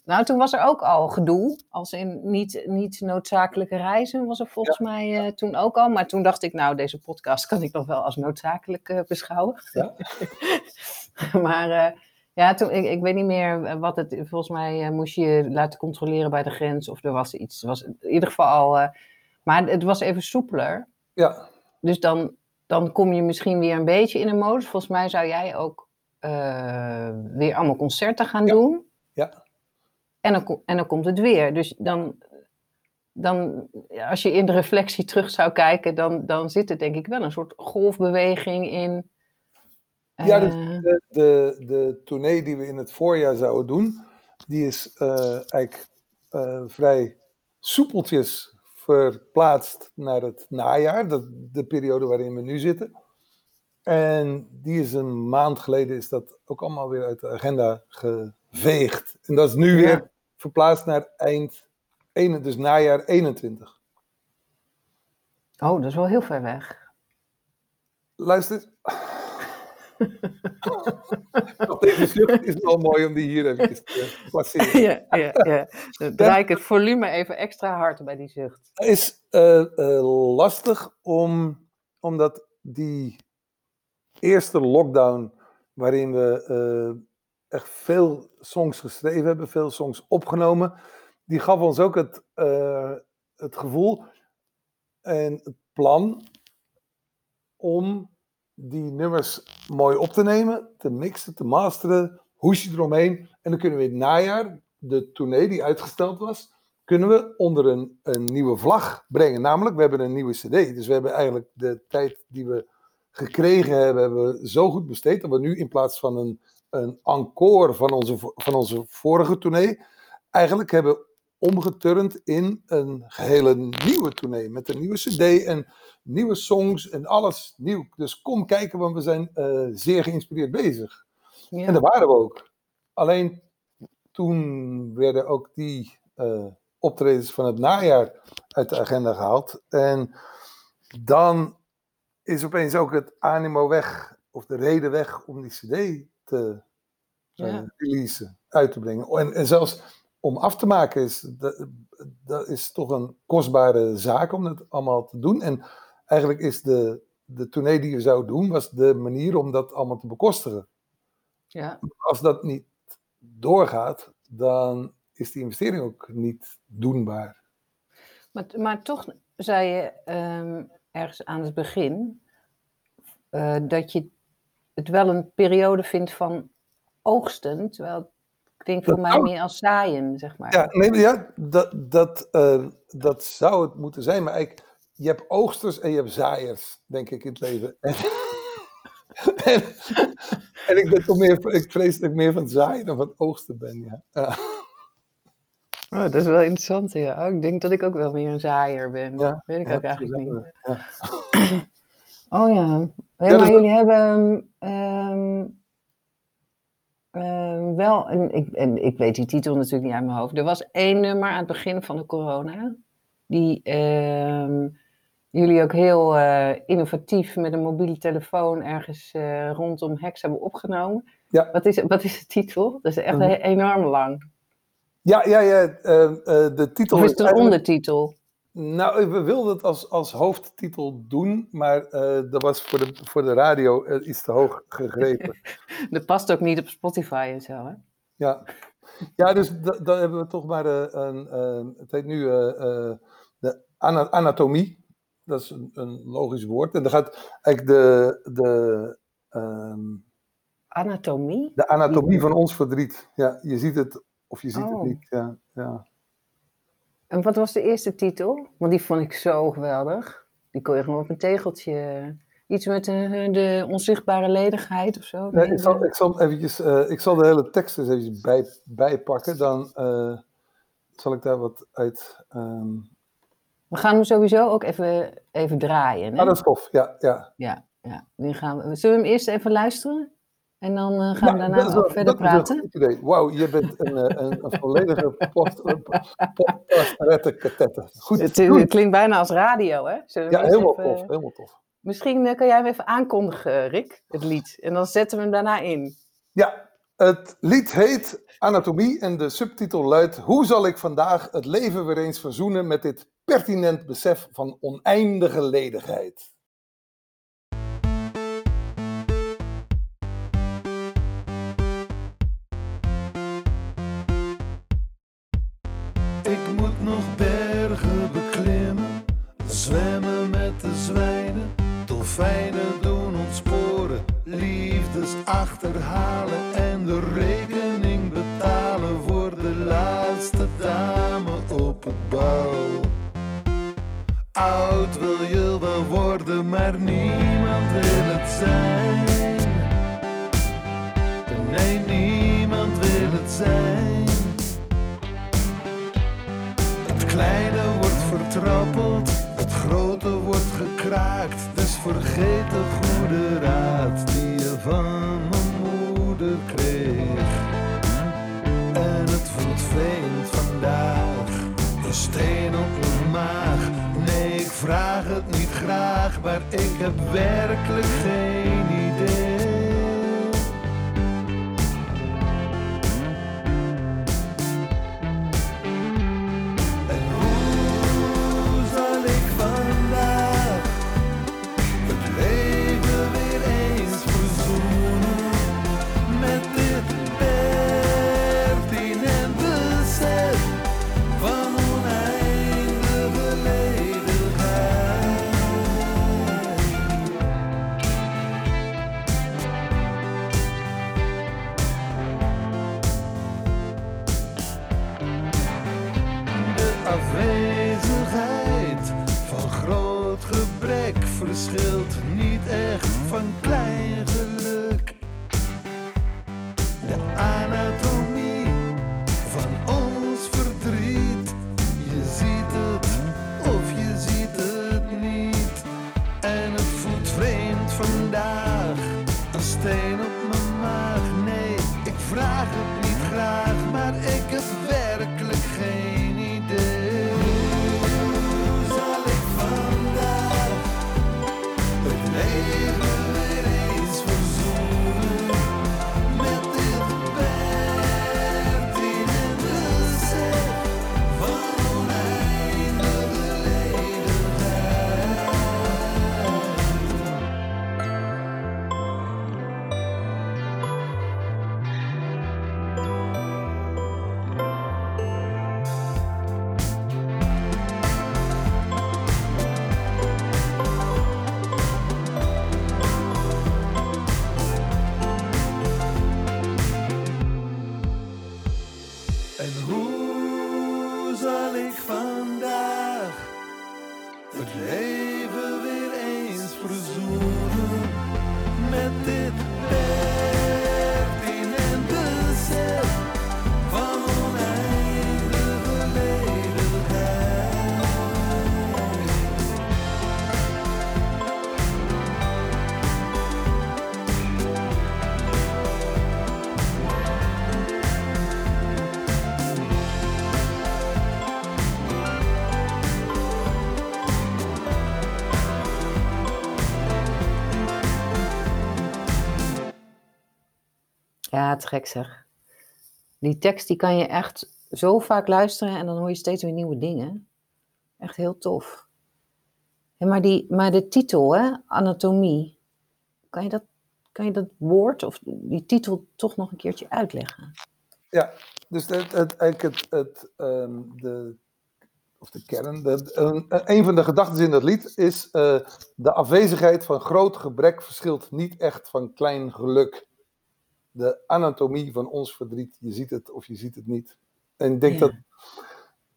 nou, toen was er ook al gedoe. Als in niet, niet noodzakelijke reizen was er volgens mij toen ook al. Maar toen dacht ik, nou, deze podcast kan ik nog wel als noodzakelijk beschouwen. Ja. <laughs> <laughs> maar eh, Ja, toen, ik, ik weet niet meer wat het... Volgens mij moest je je laten controleren bij de grens of er was iets. Was in ieder geval al... maar het was even soepeler. Ja. Dus dan, dan kom je misschien weer een beetje in een modus. Volgens mij zou jij ook weer allemaal concerten gaan doen. Ja. En dan, en dan komt het weer. Dus dan, dan, als je in de reflectie terug zou kijken, dan, dan zit er denk ik wel een soort golfbeweging in. Ja, dus de, de, de tournee die we in het voorjaar zouden doen, die is uh, eigenlijk uh, vrij soepeltjes verplaatst naar het najaar, de, de periode waarin we nu zitten. En die is een maand geleden is dat ook allemaal weer uit de agenda geveegd. En dat is nu weer verplaatst naar eind, dus najaar 21. Oh, dat is wel heel ver weg. Luister. <laughs> Deze zucht is wel mooi om die hier even te placeren. Ja, ja, ja. Dan draai ik het volume even extra hard bij die zucht. Het is uh, uh, lastig om, omdat die eerste lockdown, waarin we uh, echt veel songs geschreven hebben, veel songs opgenomen, die gaf ons ook het, het gevoel en het plan om die nummers mooi op te nemen, te mixen, te masteren, hoesje eromheen. En dan kunnen we in het najaar, de tournee die uitgesteld was, kunnen we onder een, een nieuwe vlag brengen. Namelijk, we hebben een nieuwe cd. Dus we hebben eigenlijk de tijd die we gekregen hebben, hebben we zo goed besteed, dat we nu in plaats van een, een encore van onze, van onze vorige tournee, eigenlijk hebben omgeturnd in een gehele nieuwe tournee. Met een nieuwe cd en nieuwe songs en alles nieuw. Dus kom kijken, want we zijn uh, zeer geïnspireerd bezig. Ja. En daar waren we ook. Alleen toen werden ook die uh, optredens van het najaar uit de agenda gehaald. En dan is opeens ook het animo weg, of de reden weg om die cd te uh, ja. releasen, uit te brengen. En, en zelfs om af te maken is, dat, dat, is toch een kostbare zaak om dat allemaal te doen. En eigenlijk is de, de tournee die je zou doen, was de manier om dat allemaal te bekostigen. Ja. Als dat niet doorgaat, dan is die investering ook niet doenbaar. Maar, maar toch zei je um, ergens aan het begin uh, dat je het wel een periode vindt van oogsten, terwijl ik denk voor dat mij meer als zaaien, zeg maar. Ja, nee, ja dat, dat, uh, dat zou het moeten zijn, maar eigenlijk je hebt oogsters en je hebt zaaiers, denk ik, in het leven. <laughs> En, en, en, ik, ben toch meer, ik vrees dat ik meer van het zaaien dan van het oogsten ben. Ja. ja. Oh, dat is wel interessant, ja. Oh, ik denk dat ik ook wel meer een zaaier ben. Ja, weet ik ook eigenlijk niet. Ja. Oh ja. ja maar jullie hebben um, um, wel, en ik, en ik weet die titel natuurlijk niet uit mijn hoofd. Er was één nummer aan het begin van de corona. Die um, jullie ook heel uh, innovatief met een mobiele telefoon ergens uh, rondom Hex hebben opgenomen. Ja. Wat, is, wat is de titel? Dat is echt uh, enorm lang. Ja, ja, ja. de titel of is het een ondertitel? Nou, we wilden het als, als hoofdtitel doen, maar dat was voor de, voor de radio iets te hoog gegrepen. <laughs> dat past ook niet op Spotify en zo, hè? Ja, ja dus dan hebben we toch maar een, een het heet nu de anatomie dat is een, een, logisch woord. En dan gaat eigenlijk de. de um, anatomie? De anatomie van ons verdriet. Ja, je ziet het of je ziet oh. het niet. Ja, ja. En wat was de eerste titel? Want die vond ik zo geweldig. Die kon je gewoon op een tegeltje. Iets met de, de onzichtbare ledigheid of zo? Nee, ik, zal, ik, zal eventjes, uh, ik zal de hele tekst eens even bij, bijpakken. Dan uh, zal ik daar wat uit. Um, we gaan hem sowieso ook even, even draaien. Hè? Ah, dat is tof, ja. Ja, ja, ja. Nu gaan we, zullen we hem eerst even luisteren? En dan uh, gaan ja, we daarna ook verder praten. Wauw, je bent een, eh, een, een volledige podcast-rettenkatette. Goed. Het, het, klinkt bijna als radio, hè? ja, helemaal even, tof, helemaal tof. Misschien uh, kan jij hem even aankondigen, Rick, het lied. En dan zetten we hem daarna in. Ja, het lied heet Anatomie en de subtitel luidt: Hoe zal ik vandaag het leven weer eens verzoenen met dit pertinent besef van oneindige ledigheid. Dolfijnen doen ontsporen, liefdes achterhalen en de rekening betalen voor de laatste dame op het bal. Oud wil je wel worden, maar niemand wil het zijn. Nee, niemand wil het zijn. Het kleine wordt vertrappeld, het grote wordt gekraakt. Vergeet de goede raad die je van mijn moeder kreeg. En het voelt vreemd vandaag, een steen op mijn maag. Nee, ik vraag het niet graag, maar ik heb werkelijk geen Ja, gek zeg. Die tekst die kan je echt zo vaak luisteren en dan hoor je steeds weer nieuwe dingen. Echt heel tof. Maar, die, maar de titel, hè, anatomie, kan je, dat, kan je dat woord of die titel toch nog een keertje uitleggen? Ja, dus het, eigenlijk het, het, ehm, de, of de kern, een van de gedachten in dat lied is eh, de afwezigheid van groot gebrek verschilt niet echt van klein geluk. De anatomie van ons verdriet, je ziet het of je ziet het niet. En ik denk Ja. dat,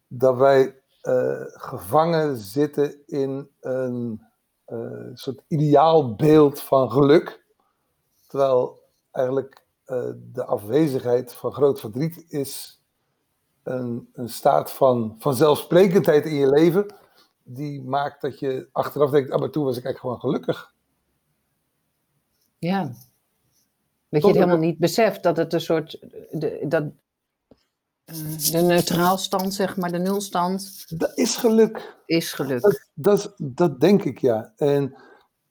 dat wij eh, gevangen zitten in een eh, soort ideaalbeeld van geluk. Terwijl eigenlijk eh, de afwezigheid van groot verdriet is een, een staat van vanzelfsprekendheid in je leven. Die maakt dat je achteraf denkt, ah, maar toen was ik eigenlijk gewoon gelukkig. Ja. Dat je het helemaal niet beseft dat het een soort, de, dat, eh, de neutraalstand, zeg maar, de nulstand, Dat is geluk. is geluk. Dat, dat, dat denk ik, ja. En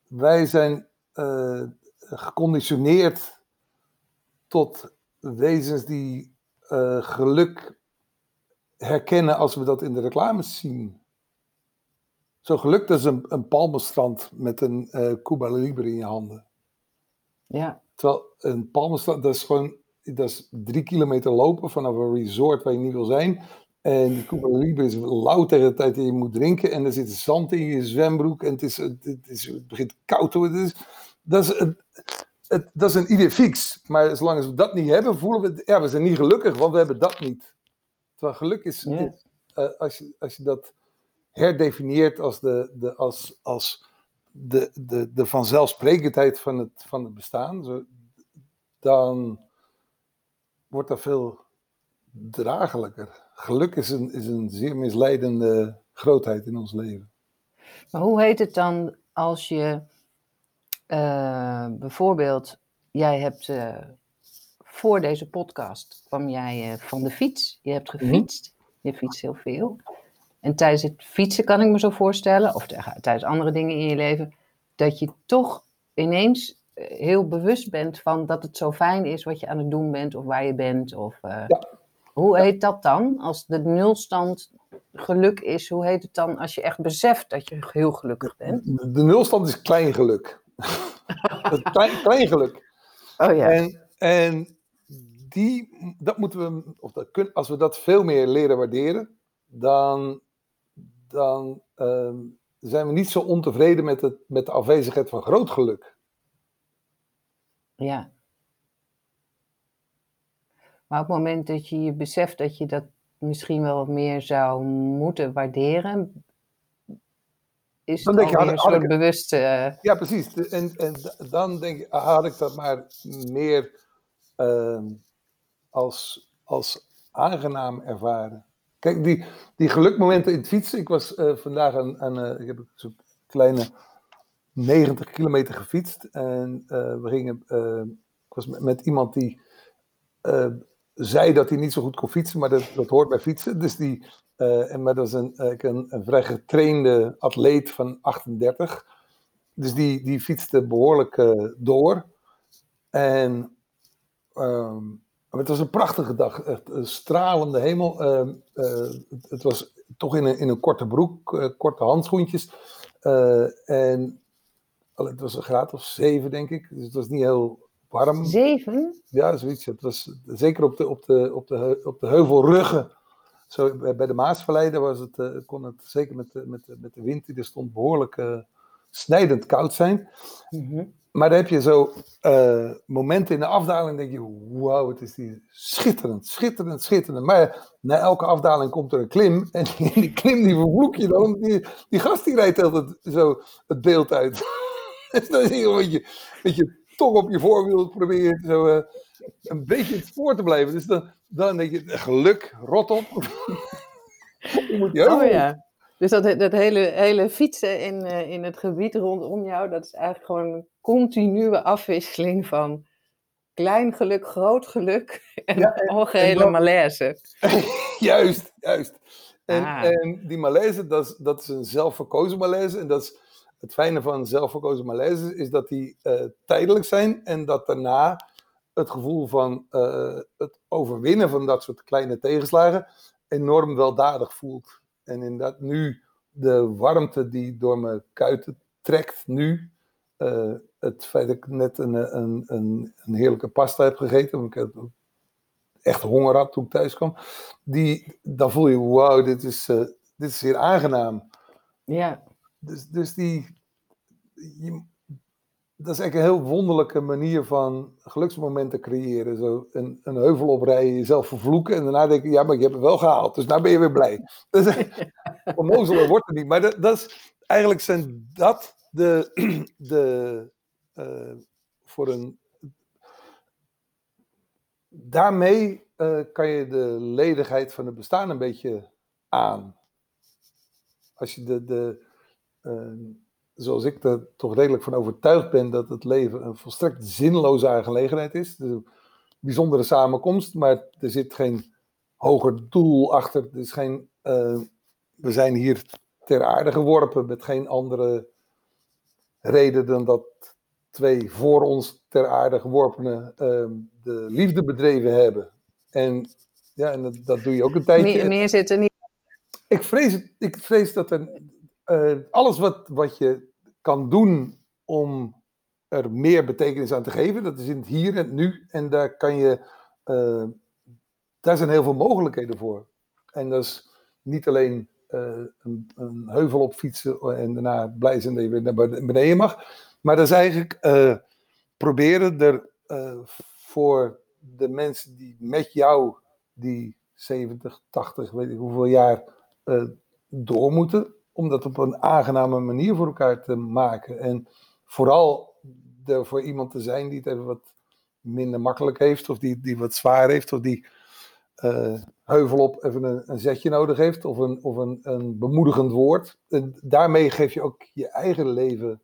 wij zijn eh, geconditioneerd tot wezens die eh, geluk herkennen als we dat in de reclames zien. Zo geluk, dat is een, een palmenstrand met een eh Cuba Libre in je handen. Ja, Terwijl een palmenstrand, dat is gewoon dat is drie kilometer lopen vanaf een resort waar je niet wil zijn. En die Cuba Libre is lauw tegen de tijd dat je moet drinken. En er zit zand in je zwembroek. En het, is, het, is, het begint koud te worden. dat, is, het, het, dat is een idee fix. Maar zolang we dat niet hebben, voelen we... Ja, we zijn niet gelukkig, want we hebben dat niet. Terwijl geluk is... Ja. eh, als, je, als je dat herdefinieert als de, de, als, als de, de, de vanzelfsprekendheid van het, van het bestaan, zo, dan wordt dat veel dragelijker. Geluk is een, is een zeer misleidende grootheid in ons leven. Maar hoe heet het dan als je eh, bijvoorbeeld, jij hebt eh, voor deze podcast kwam jij eh, van de fiets, je hebt gefietst, je fietst heel veel. En tijdens het fietsen kan ik me zo voorstellen, of tijdens andere dingen in je leven, dat je toch ineens eh, heel bewust bent van dat het zo fijn is wat je aan het doen bent of waar je bent. Of, eh, Ja. Hoe heet dat dan? Als de nulstand geluk is, hoe heet het dan als je echt beseft dat je heel gelukkig bent? De, nulstand is klein geluk. <laughs> Klein, klein geluk. Oh ja. En, en die, dat moeten we, of dat kun, als we dat veel meer leren waarderen, dan, dan ehm, zijn we niet zo ontevreden met, het, met de afwezigheid van groot geluk. Ja. Maar op het moment dat je je beseft dat je dat misschien wel wat meer zou moeten waarderen, is Dan het denk je, had- een soort ik- bewuste... eh, Ja, precies. En, en dan denk ik, had ik dat maar meer ehm, als, als aangenaam ervaren. Kijk, die, die gelukmomenten in het fietsen. Ik was eh, vandaag aan, eh, ik heb zo'n kleine 90 kilometer gefietst. En eh, we gingen, ik was met, iemand die zei dat hij niet zo goed kon fietsen, maar dat, dat hoort bij fietsen. Dus die, en, maar dat is een, een, een vrij getrainde atleet van 38. Dus die, die fietste behoorlijk eh, door. En ehm, maar het was een prachtige dag. Echt een stralende hemel. Ehm, eh, het, was toch in een, in een korte broek, eh, korte handschoentjes. Eh, en het was een graad of zeven, denk ik. Dus het was niet heel warm. Zeven? Ja, zoiets. Het was zeker op de, op de, op de, op de heuvelruggen. Zo, bij de Maasvallei daar was het, kon het zeker met de, met, met de wind die er stond behoorlijk eh, snijdend koud zijn. Mhm. Maar dan heb je zo eh, momenten in de afdaling, denk je, wauw, het is hier schitterend, schitterend, schitterend. Maar na elke afdaling komt er een klim en die, die klim die vervloek je dan. Die, die gast die rijdt altijd zo het beeld uit. <laughs> dus dan zie je een beetje, beetje toch op je voorwiel probeert zo eh, een beetje spoor te blijven. Dus dan, dan denk je, geluk, rot op. <laughs> je moet die Oh ja. Dus dat, dat hele, hele fietsen in, eh, in het gebied rondom jou, dat is eigenlijk gewoon een continue afwisseling van klein geluk, groot geluk <laughs> en Ja, algehele en malaise. <laughs> juist, juist. En, Ah. en die malaise, dat is, dat is een zelfverkozen malaise. En dat is het fijne van zelfverkozen malaise, is dat die eh, tijdelijk zijn. En dat daarna het gevoel van eh, het overwinnen van dat soort kleine tegenslagen enorm weldadig voelt. En inderdaad nu de warmte die door mijn kuiten trekt nu. eh, het feit dat ik net een, een, een, een heerlijke pasta heb gegeten. want Ik heb echt honger had toen ik thuis kwam. Die, dan voel je, wauw, dit is, eh, dit is weer aangenaam. Ja, Dus, dus die, je- dat is eigenlijk een heel wonderlijke manier van geluksmomenten creëren. Zo een, een heuvel oprijden, jezelf vervloeken en daarna denk je, ja, maar je hebt het wel gehaald. Dus nou ben je weer blij. <laughs> Is, <laughs> onnozeler wordt het niet. Maar dat, dat is, eigenlijk zijn dat de, <clears throat> de eh, voor een, daarmee eh, kan je de ledigheid van het bestaan een beetje aan. Als je de, de eh, zoals ik er toch redelijk van overtuigd ben dat het leven een volstrekt zinloze aangelegenheid is. Dus een bijzondere samenkomst, maar er zit geen hoger doel achter. Er is geen, eh, we zijn hier ter aarde geworpen met geen andere reden dan dat twee voor ons ter aarde geworpenen ehm, de liefde bedreven hebben. En ja, en dat, dat doe je ook een tijdje. meer, meer zit er niet. Ik vrees, ik vrees dat er eh, alles wat, wat je kan doen om er meer betekenis aan te geven, dat is in het hier en het nu. En daar kan je, eh, daar zijn heel veel mogelijkheden voor. En dat is niet alleen eh, een, een, heuvel op fietsen en daarna blij zijn dat je weer naar beneden mag. Maar dat is eigenlijk proberen er voor de mensen die met jou die 70, 80, weet ik hoeveel jaar door moeten, om dat op een aangename manier voor elkaar te maken. En vooral voor iemand te zijn die het even wat minder makkelijk heeft, of die, die wat zwaar heeft, of die uh, heuvel op even een, een, zetje nodig heeft, of een, of een, een bemoedigend woord. En daarmee geef je ook je eigen leven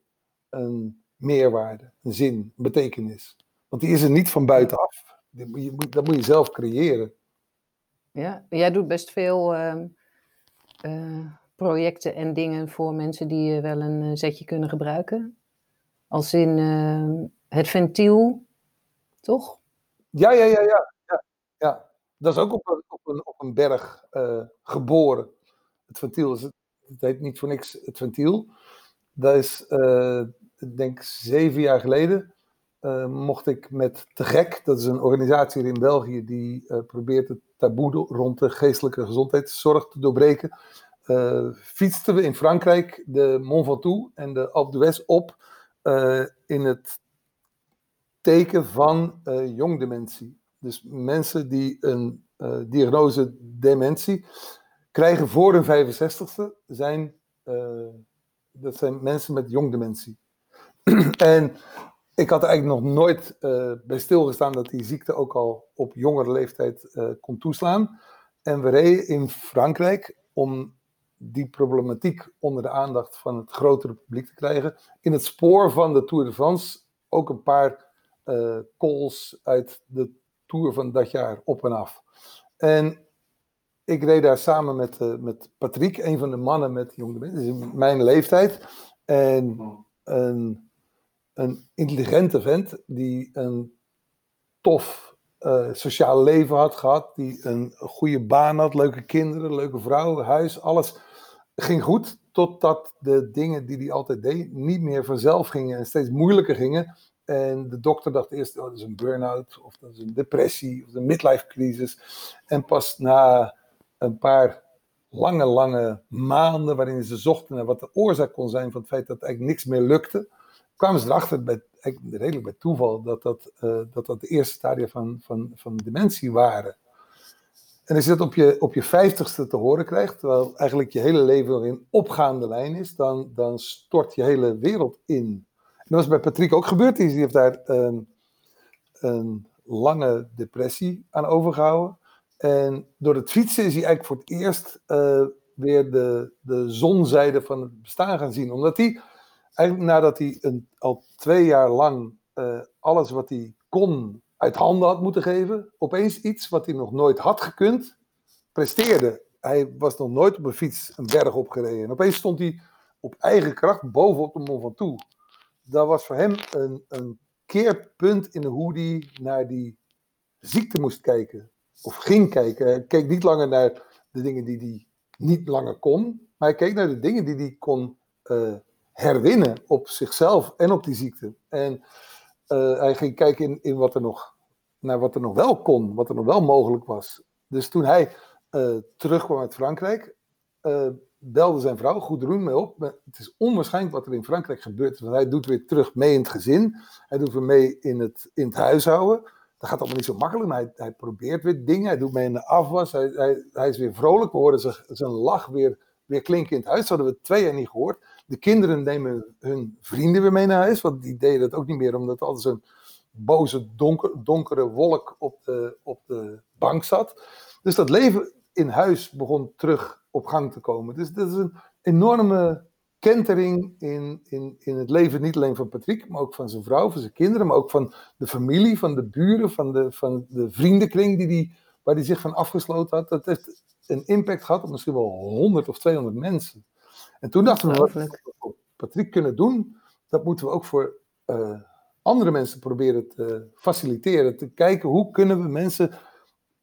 een meerwaarde, een zin, een betekenis. Want die is er niet van buitenaf. Dat moet je zelf creëren. Ja, jij doet best veel uh, uh, projecten en dingen voor mensen die wel een zetje kunnen gebruiken. Als in ehm, het ventiel, toch? Ja, ja, ja, ja. ja, ja. Dat is ook op een, op een, op een berg geboren. Het ventiel is het, heet niet voor niks het ventiel. Dat is, uh, ik denk zeven jaar geleden, mocht ik met Te Gek, dat is een organisatie in België die probeert het taboe rond de geestelijke gezondheidszorg te doorbreken. Fietsten we in Frankrijk de Mont Ventoux en de Alpe d'Huez op in het teken van uh, jongdementie. Dus mensen die een uh, diagnose dementie krijgen voor hun 65ste, zijn, uh, dat zijn mensen met jongdementie. <clears throat> en ik had eigenlijk nog nooit bij stilgestaan dat die ziekte ook al op jongere leeftijd kon toeslaan. En we reden in Frankrijk om die problematiek onder de aandacht van het grotere publiek te krijgen. In het spoor van de Tour de France ook een paar uh, calls uit de Tour van dat jaar op en af. En ik reed daar samen met, uh, met Patrick, een van de mannen met jonge mensen, in mijn leeftijd. En een, een intelligente vent die een tof uh, sociaal leven had gehad, die een goede baan had, leuke kinderen, leuke vrouw, huis, alles ging goed. Totdat de dingen die hij altijd deed niet meer vanzelf gingen en steeds moeilijker gingen. En de dokter dacht eerst, oh, dat is een burn-out, of dat is een depressie, of een midlife crisis. En pas na een paar lange, lange maanden waarin ze zochten naar wat de oorzaak kon zijn van het feit dat eigenlijk niks meer lukte, kwamen ze erachter, bij, redelijk bij toeval, dat dat, uh, dat, dat de eerste stadia van, van, van dementie waren. En als je dat op je, op je vijftigste te horen krijgt, terwijl eigenlijk je hele leven in opgaande lijn is, dan, dan stort je hele wereld in dat was bij Patrick ook gebeurd. Die heeft daar een, lange depressie aan overgehouden. En door het fietsen is hij eigenlijk voor het eerst uh, weer de, de zonzijde van het bestaan gaan zien. Omdat hij, eigenlijk nadat hij een, al twee jaar lang uh, alles wat hij kon uit handen had moeten geven, opeens iets wat hij nog nooit had gekund, presteerde. Hij was nog nooit op een fiets een berg opgereden. En opeens stond hij op eigen kracht bovenop de Mont Ventoux dat was voor hem een, een keerpunt in hoe hij naar die ziekte moest kijken. Of ging kijken. Hij keek niet langer naar de dingen die hij niet langer kon. Maar hij keek naar de dingen die hij kon uh, herwinnen op zichzelf en op die ziekte. En uh, hij ging kijken in, in wat er nog, naar wat er nog wel kon, wat er nog wel mogelijk was. Dus toen hij uh, terugkwam uit Frankrijk, belde zijn vrouw Goedroen mee op. Het is onwaarschijnlijk wat er in Frankrijk gebeurt. Want hij doet weer terug mee in het gezin. Hij doet weer mee in het, in het huishouden. Dat gaat allemaal niet zo makkelijk, maar hij, hij probeert weer dingen. Hij doet mee in de afwas. Hij, hij, hij is weer vrolijk. We horen zijn, zijn lach weer, weer klinken in het huis. Dat hadden we twee jaar niet gehoord. De kinderen nemen hun vrienden weer mee naar huis. Want die deden dat ook niet meer, omdat er altijd zo'n boze, donker, donkere wolk op de, op de bank zat. Dus dat leven in huis begon terug op gang te komen. Dus dat is een enorme kentering in, in, in het leven, niet alleen van Patrick, maar ook van zijn vrouw, van zijn kinderen, maar ook van de familie, van de buren, van de, van de vriendenkring die die, waar hij zich van afgesloten had. Dat heeft een impact gehad op misschien wel 100 of 200 mensen. En toen dachten we, wat we voor Patrick kunnen doen, dat moeten we ook voor uh, andere mensen proberen te faciliteren. Te kijken hoe kunnen we mensen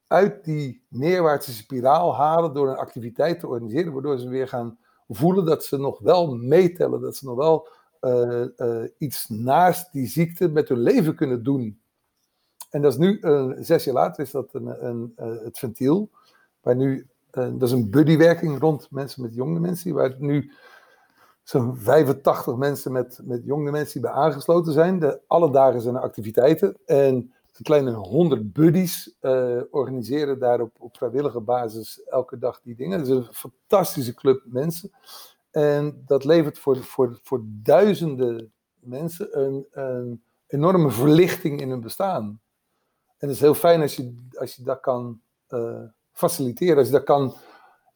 uit die neerwaartse spiraal halen door een activiteit te organiseren, waardoor ze weer gaan voelen dat ze nog wel meetellen, dat ze nog wel uh, uh, iets naast die ziekte met hun leven kunnen doen. En dat is nu, uh, zes jaar later, is dat een, een, het ventiel, waar nu eh, dat is een buddywerking rond mensen met jonge mensen, waar nu zo'n 85 mensen met, met jonge mensen bij aangesloten zijn. De, alle dagen zijn er activiteiten. En een kleine 100 buddies uh, organiseren daar op, op vrijwillige basis elke dag die dingen. Het is een fantastische club mensen. En dat levert voor, voor, voor duizenden mensen een, een enorme verlichting in hun bestaan. En het is heel fijn als je, als je dat kan uh, faciliteren, als je dat kan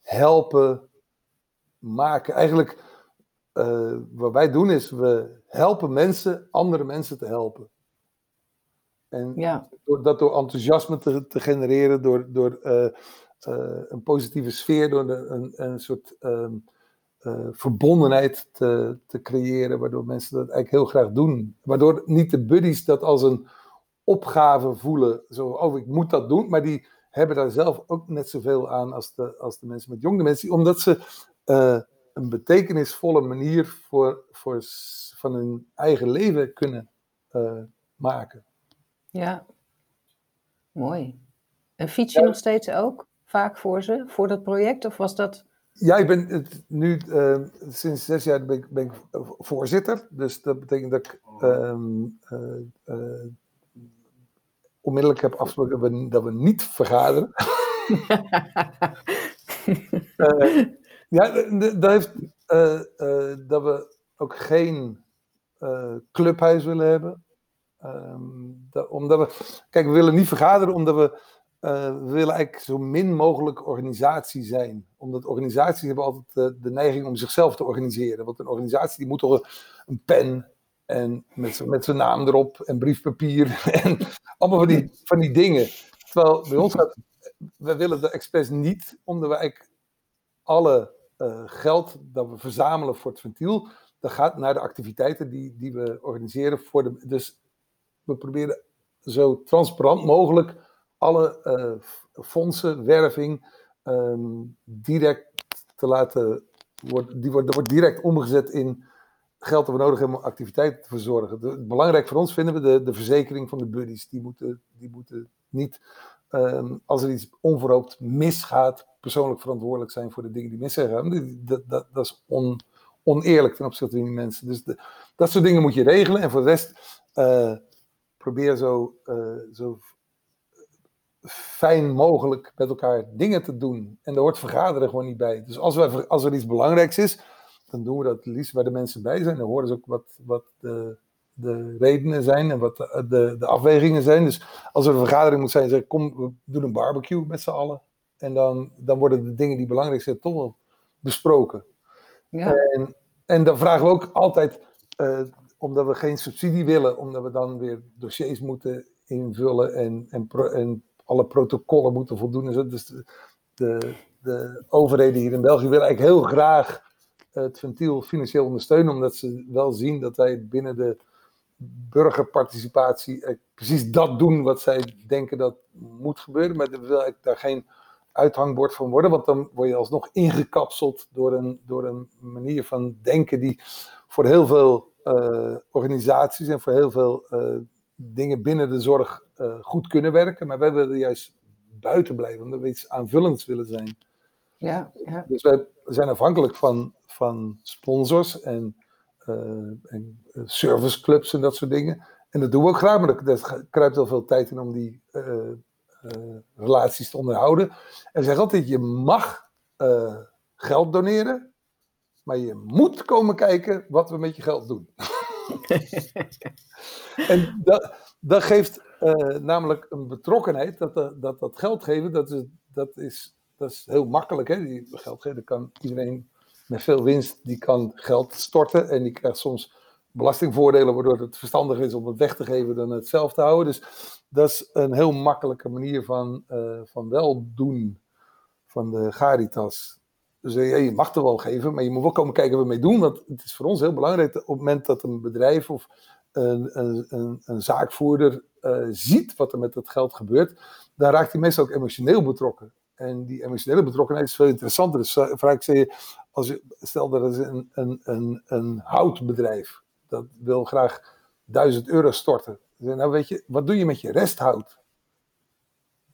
helpen maken. Eigenlijk, uh, wat wij doen is, we helpen mensen andere mensen te helpen. En ja. door, dat door enthousiasme te, te genereren, door, door uh, een positieve sfeer, door een, een soort um, verbondenheid te, te creëren, waardoor mensen dat eigenlijk heel graag doen. Waardoor niet de buddies dat als een opgave voelen, zo, oh ik moet dat doen, maar die hebben daar zelf ook net zoveel aan als de, als de mensen met jonge mensen, omdat ze uh, een betekenisvolle manier voor, voor, van hun eigen leven kunnen uh, maken. Ja, mooi. En fiets je ja. nog steeds ook vaak voor ze, voor dat project, of was dat... Ja, ik ben het nu uh, sinds zes jaar ben ik, ben ik, voorzitter. Dus dat betekent dat ik um, onmiddellijk heb afgesproken dat we, niet vergaderen. uh, <laughs> ja, dat heeft uh, uh, dat we ook geen clubhuis willen hebben. Um, dat, omdat we, kijk, we willen niet vergaderen omdat we, we willen eigenlijk zo min mogelijk organisatie zijn. Omdat organisaties hebben altijd de neiging om zichzelf te organiseren. Want een organisatie die moet toch een, een pen en met, met zijn naam erop en briefpapier <laughs> en allemaal van die, van die dingen. Terwijl bij ons gaat, we willen de expres niet, omdat we eigenlijk alle uh, geld dat we verzamelen voor het ventiel, dat gaat naar de activiteiten die, die we organiseren. Voor de, dus we proberen zo transparant mogelijk alle uh, fondsen, werving, um, direct te laten worden. Die wordt, wordt direct omgezet in geld dat we nodig hebben om activiteiten te verzorgen. Belangrijk voor ons vinden we de, de verzekering van de buddies. Die moeten, die moeten niet, um, als er iets onverhoopt misgaat, persoonlijk verantwoordelijk zijn voor de dingen die mis zijn gegaan. Dat, dat, dat is on, oneerlijk ten opzichte van die mensen. Dus dat soort dingen moet je regelen. En voor de rest uh, probeer zo, uh, zo fijn mogelijk met elkaar dingen te doen. En daar hoort vergaderen gewoon niet bij. Dus als, we, als er iets belangrijks is, dan doen we dat liefst waar de mensen bij zijn. Dan horen ze ook wat, wat de, de redenen zijn en wat de, de, de, afwegingen zijn. Dus als er een vergadering moet zijn, zeg kom, we doen een barbecue met z'n allen. En dan, dan worden de dingen die belangrijk zijn toch wel besproken. Ja. En, en dan vragen we ook altijd, uh, omdat we geen subsidie willen, omdat we dan weer dossiers moeten invullen en, en, pro, en alle protocollen moeten voldoen. Dus de, de, de overheden hier in België willen eigenlijk heel graag het ventiel financieel ondersteunen, omdat ze wel zien dat wij binnen de burgerparticipatie precies dat doen wat zij denken dat moet gebeuren. Maar wil ik daar geen uithangbord van worden, want dan word je alsnog ingekapseld door een, door een manier van denken die voor heel veel uh, organisaties en voor heel veel uh, dingen binnen de zorg uh, goed kunnen werken. Maar wij willen juist buiten blijven, omdat we iets aanvullends willen zijn. Ja, ja. Dus wij zijn afhankelijk van, van sponsors en, uh, en uh, serviceclubs en dat soort dingen. En dat doen we ook graag, maar kruipt wel veel tijd in om die uh, relaties te onderhouden. En zeggen altijd, je mag geld doneren, maar je moet komen kijken wat we met je geld doen. <laughs> en dat, dat geeft namelijk een betrokkenheid, dat, dat dat geld geven, dat is, dat is dat is heel makkelijk. Hè? Die geld kan iedereen met veel winst, die kan geld storten. En die krijgt soms belastingvoordelen, waardoor het verstandiger is om het weg te geven dan het zelf te houden. Dus dat is een heel makkelijke manier van, uh, van wel doen van de Garitas. Dus ja, je mag er wel geven, maar je moet wel komen kijken wat we mee doen. Want het is voor ons heel belangrijk op het moment dat een bedrijf of een, een, een, een zaakvoerder uh, ziet wat er met dat geld gebeurt, dan raakt hij meestal ook emotioneel betrokken. En die emotionele betrokkenheid is veel interessanter. Dus je, als je, stel dat is een, een, een, houtbedrijf, dat wil graag 1000 euro storten. nou weet je, wat doe je met je resthout?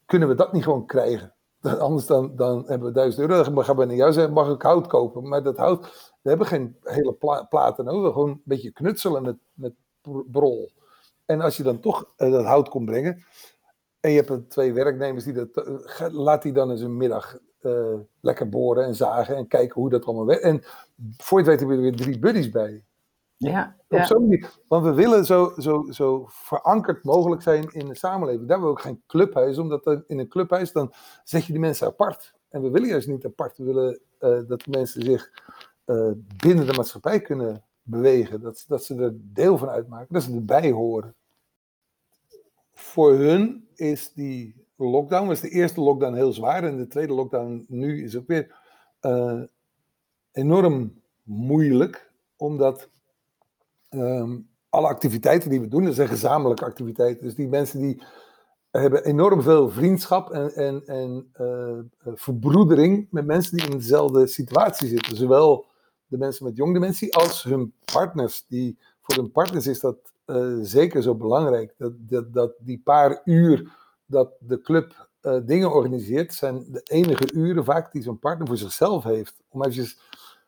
Kunnen we dat niet gewoon krijgen? <laughs> Anders dan, dan hebben we 1000 euro. Dan gaan we naar jou zeggen, mag ik hout kopen? Maar dat hout, we hebben geen hele pla platen nodig. Gewoon een beetje knutselen met, met brol. En als je dan toch uh, dat hout komt brengen. En je hebt twee werknemers die dat. Uh, laat die dan eens een middag uh, lekker boren en zagen. En kijken hoe dat allemaal werkt. En voor je het weet hebben we er weer drie buddies bij. Ja, Op zo'n manier. Want we willen zo, zo, zo verankerd mogelijk zijn in de samenleving. Daar hebben we ook geen clubhuis, omdat in een clubhuis dan zet je die mensen apart. En we willen juist niet apart. We willen uh, dat de mensen zich uh, binnen de maatschappij kunnen bewegen. Dat, dat ze er deel van uitmaken, dat ze erbij horen. Voor hun is die lockdown, was de eerste lockdown heel zwaar. En de tweede lockdown nu is ook weer uh, enorm moeilijk, omdat um, alle activiteiten die we doen, dat zijn gezamenlijke activiteiten. Dus die mensen die hebben enorm veel vriendschap en, en, en uh, verbroedering met mensen die in dezelfde situatie zitten. Zowel de mensen met jong dementie als hun partners. Die, voor hun partners is dat uh, zeker zo belangrijk. Dat, dat, dat die paar uur dat de club uh, dingen organiseert, zijn de enige uren vaak die zo'n partner voor zichzelf heeft. Om eventjes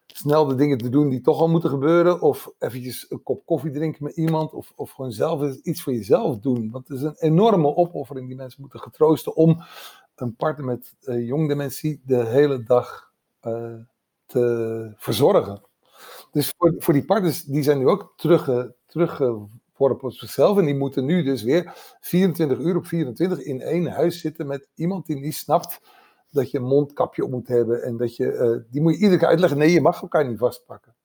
snel de dingen te doen die toch al moeten gebeuren. Of eventjes een kop koffie drinken met iemand. Of, of gewoon zelf iets voor jezelf doen. Want het is een enorme opoffering die mensen moeten getroosten om een partner met uh, jong dementie de hele dag te verzorgen. Dus voor, voor die partners, die zijn nu ook terug, teruggeworpen op zichzelf. En die moeten nu dus weer 24 uur op 24 in één huis zitten met iemand die niet snapt dat je een mondkapje op moet hebben. En dat je, uh, die moet je iedere keer uitleggen. Nee, je mag elkaar niet vastpakken.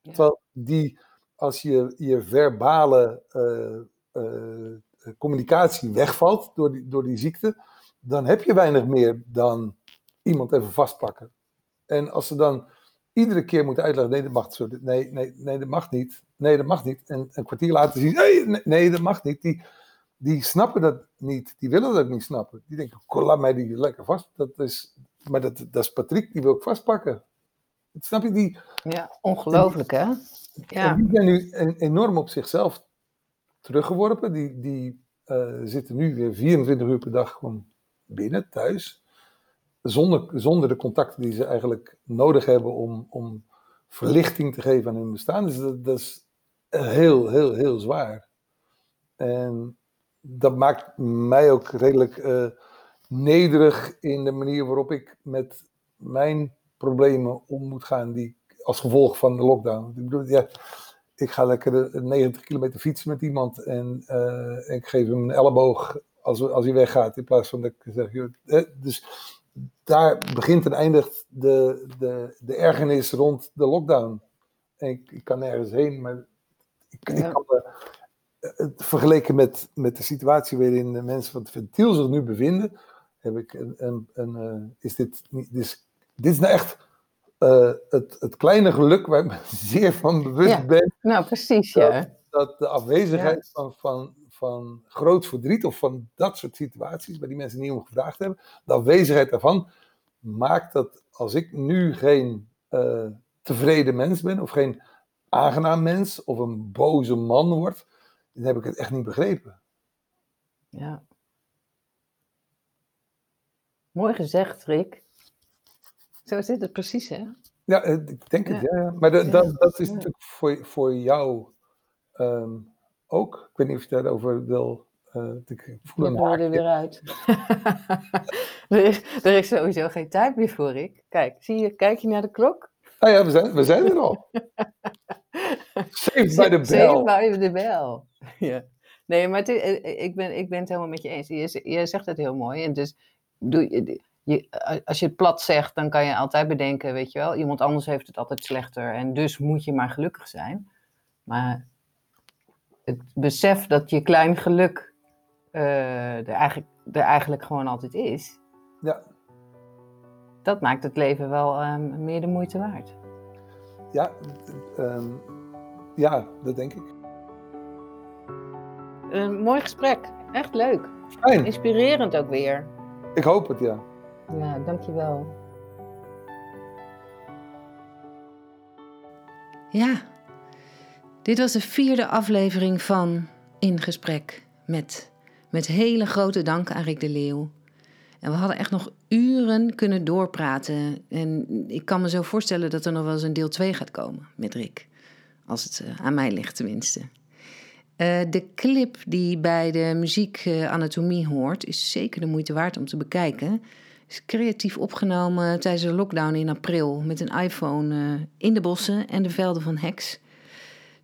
Ja. Terwijl die, als je je verbale uh, uh, communicatie wegvalt door die, door die ziekte, dan heb je weinig meer dan iemand even vastpakken. En als ze dan iedere keer moeten uitleggen, nee, dat mag. Nee, nee, nee, dat mag niet. Nee, dat mag niet. En een kwartier later zien, nee, nee, dat mag niet. Die, die snappen dat niet. Die willen dat niet snappen. Die denken, laat mij die lekker vast. Dat is, maar dat, dat is Patrick, die wil ik vastpakken. Snap je die? Ja, ongelooflijk hè? Ja. Die zijn nu enorm op zichzelf teruggeworpen. Die, die uh, zitten nu weer 24 uur per dag gewoon binnen, thuis. Zonder, zonder de contacten die ze eigenlijk nodig hebben om, om verlichting te geven aan hun bestaan. Dus dat, is heel, heel, heel zwaar. En dat maakt mij ook redelijk uh, nederig in de manier waarop ik met mijn problemen om moet gaan, die als gevolg van de lockdown. Ik bedoel, ja, ik ga lekker 90 kilometer fietsen met iemand en uh, ik geef hem een elleboog als, als hij weggaat, in plaats van dat ik zeg, joh, eh, dus daar begint en eindigt de, de, de ergernis rond de lockdown. En ik, ik kan nergens heen, maar ik, ja. ik kan me, vergeleken met, met de situatie waarin de mensen van het ventiel zich nu bevinden, heb ik een, een, een uh, is dit niet, dus, dit is nou echt uh, het, het kleine geluk waar ik me <laughs> zeer van bewust ja. ben. Nou, precies, ja. Dat, dat de afwezigheid ja. van, van, van groot verdriet of van dat soort situaties, waar die mensen niet om gevraagd hebben, de afwezigheid daarvan maakt dat als ik nu geen uh, tevreden mens ben, of geen aangenaam mens, of een boze man word, dan heb ik het echt niet begrepen. Ja. Mooi gezegd, Rick. Zo zit het precies, hè? Ja, ik denk het, ja. ja. Maar. Dat, dat is natuurlijk voor, voor jou um, ook. Ik weet niet of je daarover wil... Uh, ik voel er weer uit. <laughs> er, is, er is sowieso geen tijd meer voor, Rick. Kijk, zie je, kijk je naar de klok? Ah ja, we zijn, we zijn er al. <laughs> Saved by the bell. Saved by the bell. <laughs> Ja. Nee, maar het, ik, ben, ik ben het helemaal met je eens. Je, je zegt het heel mooi. En dus doe je, je, als je het plat zegt, dan kan je altijd bedenken, weet je wel, iemand anders heeft het altijd slechter. En dus moet je maar gelukkig zijn. Maar het besef dat je klein geluk uh, er, eigenlijk, er eigenlijk gewoon altijd is. Ja. Dat maakt het leven wel um, meer de moeite waard. Ja, um, ja, dat denk ik. Een mooi gesprek. Echt leuk. Fijn. Inspirerend ook weer. Ik hoop het, ja. Ja, dankjewel. Ja, dit was de vierde aflevering van In Gesprek met, met hele grote dank aan Rick de Leeuw. En we hadden echt nog uren kunnen doorpraten. En ik kan me zo voorstellen dat er nog wel eens een deel 2 gaat komen met Rick. Als het eh, aan mij ligt tenminste. Uh, de clip die bij de muziek Anatomie hoort, is zeker de moeite waard om te bekijken. Is creatief opgenomen tijdens de lockdown in april met een iPhone in de bossen en de velden van Hex.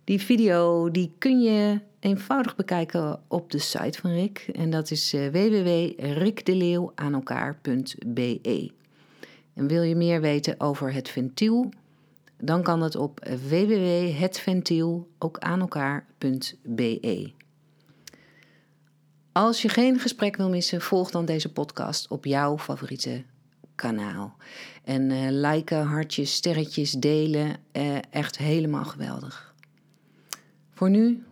Die video die kun je eenvoudig bekijken op de site van Rick. En dat is uh, www.rikdeleeuwaanelkaar.be. En wil je meer weten over het ventiel? Dan kan dat op www.hetventiel ook aan elkaar.be. Als je geen gesprek wil missen, volg dan deze podcast op jouw favoriete kanaal. En uh, liken, hartjes, sterretjes, delen, uh, echt helemaal geweldig. Voor nu,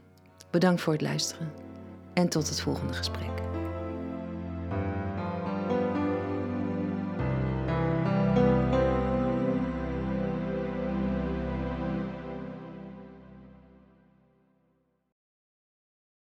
bedankt voor het luisteren en tot het volgende gesprek.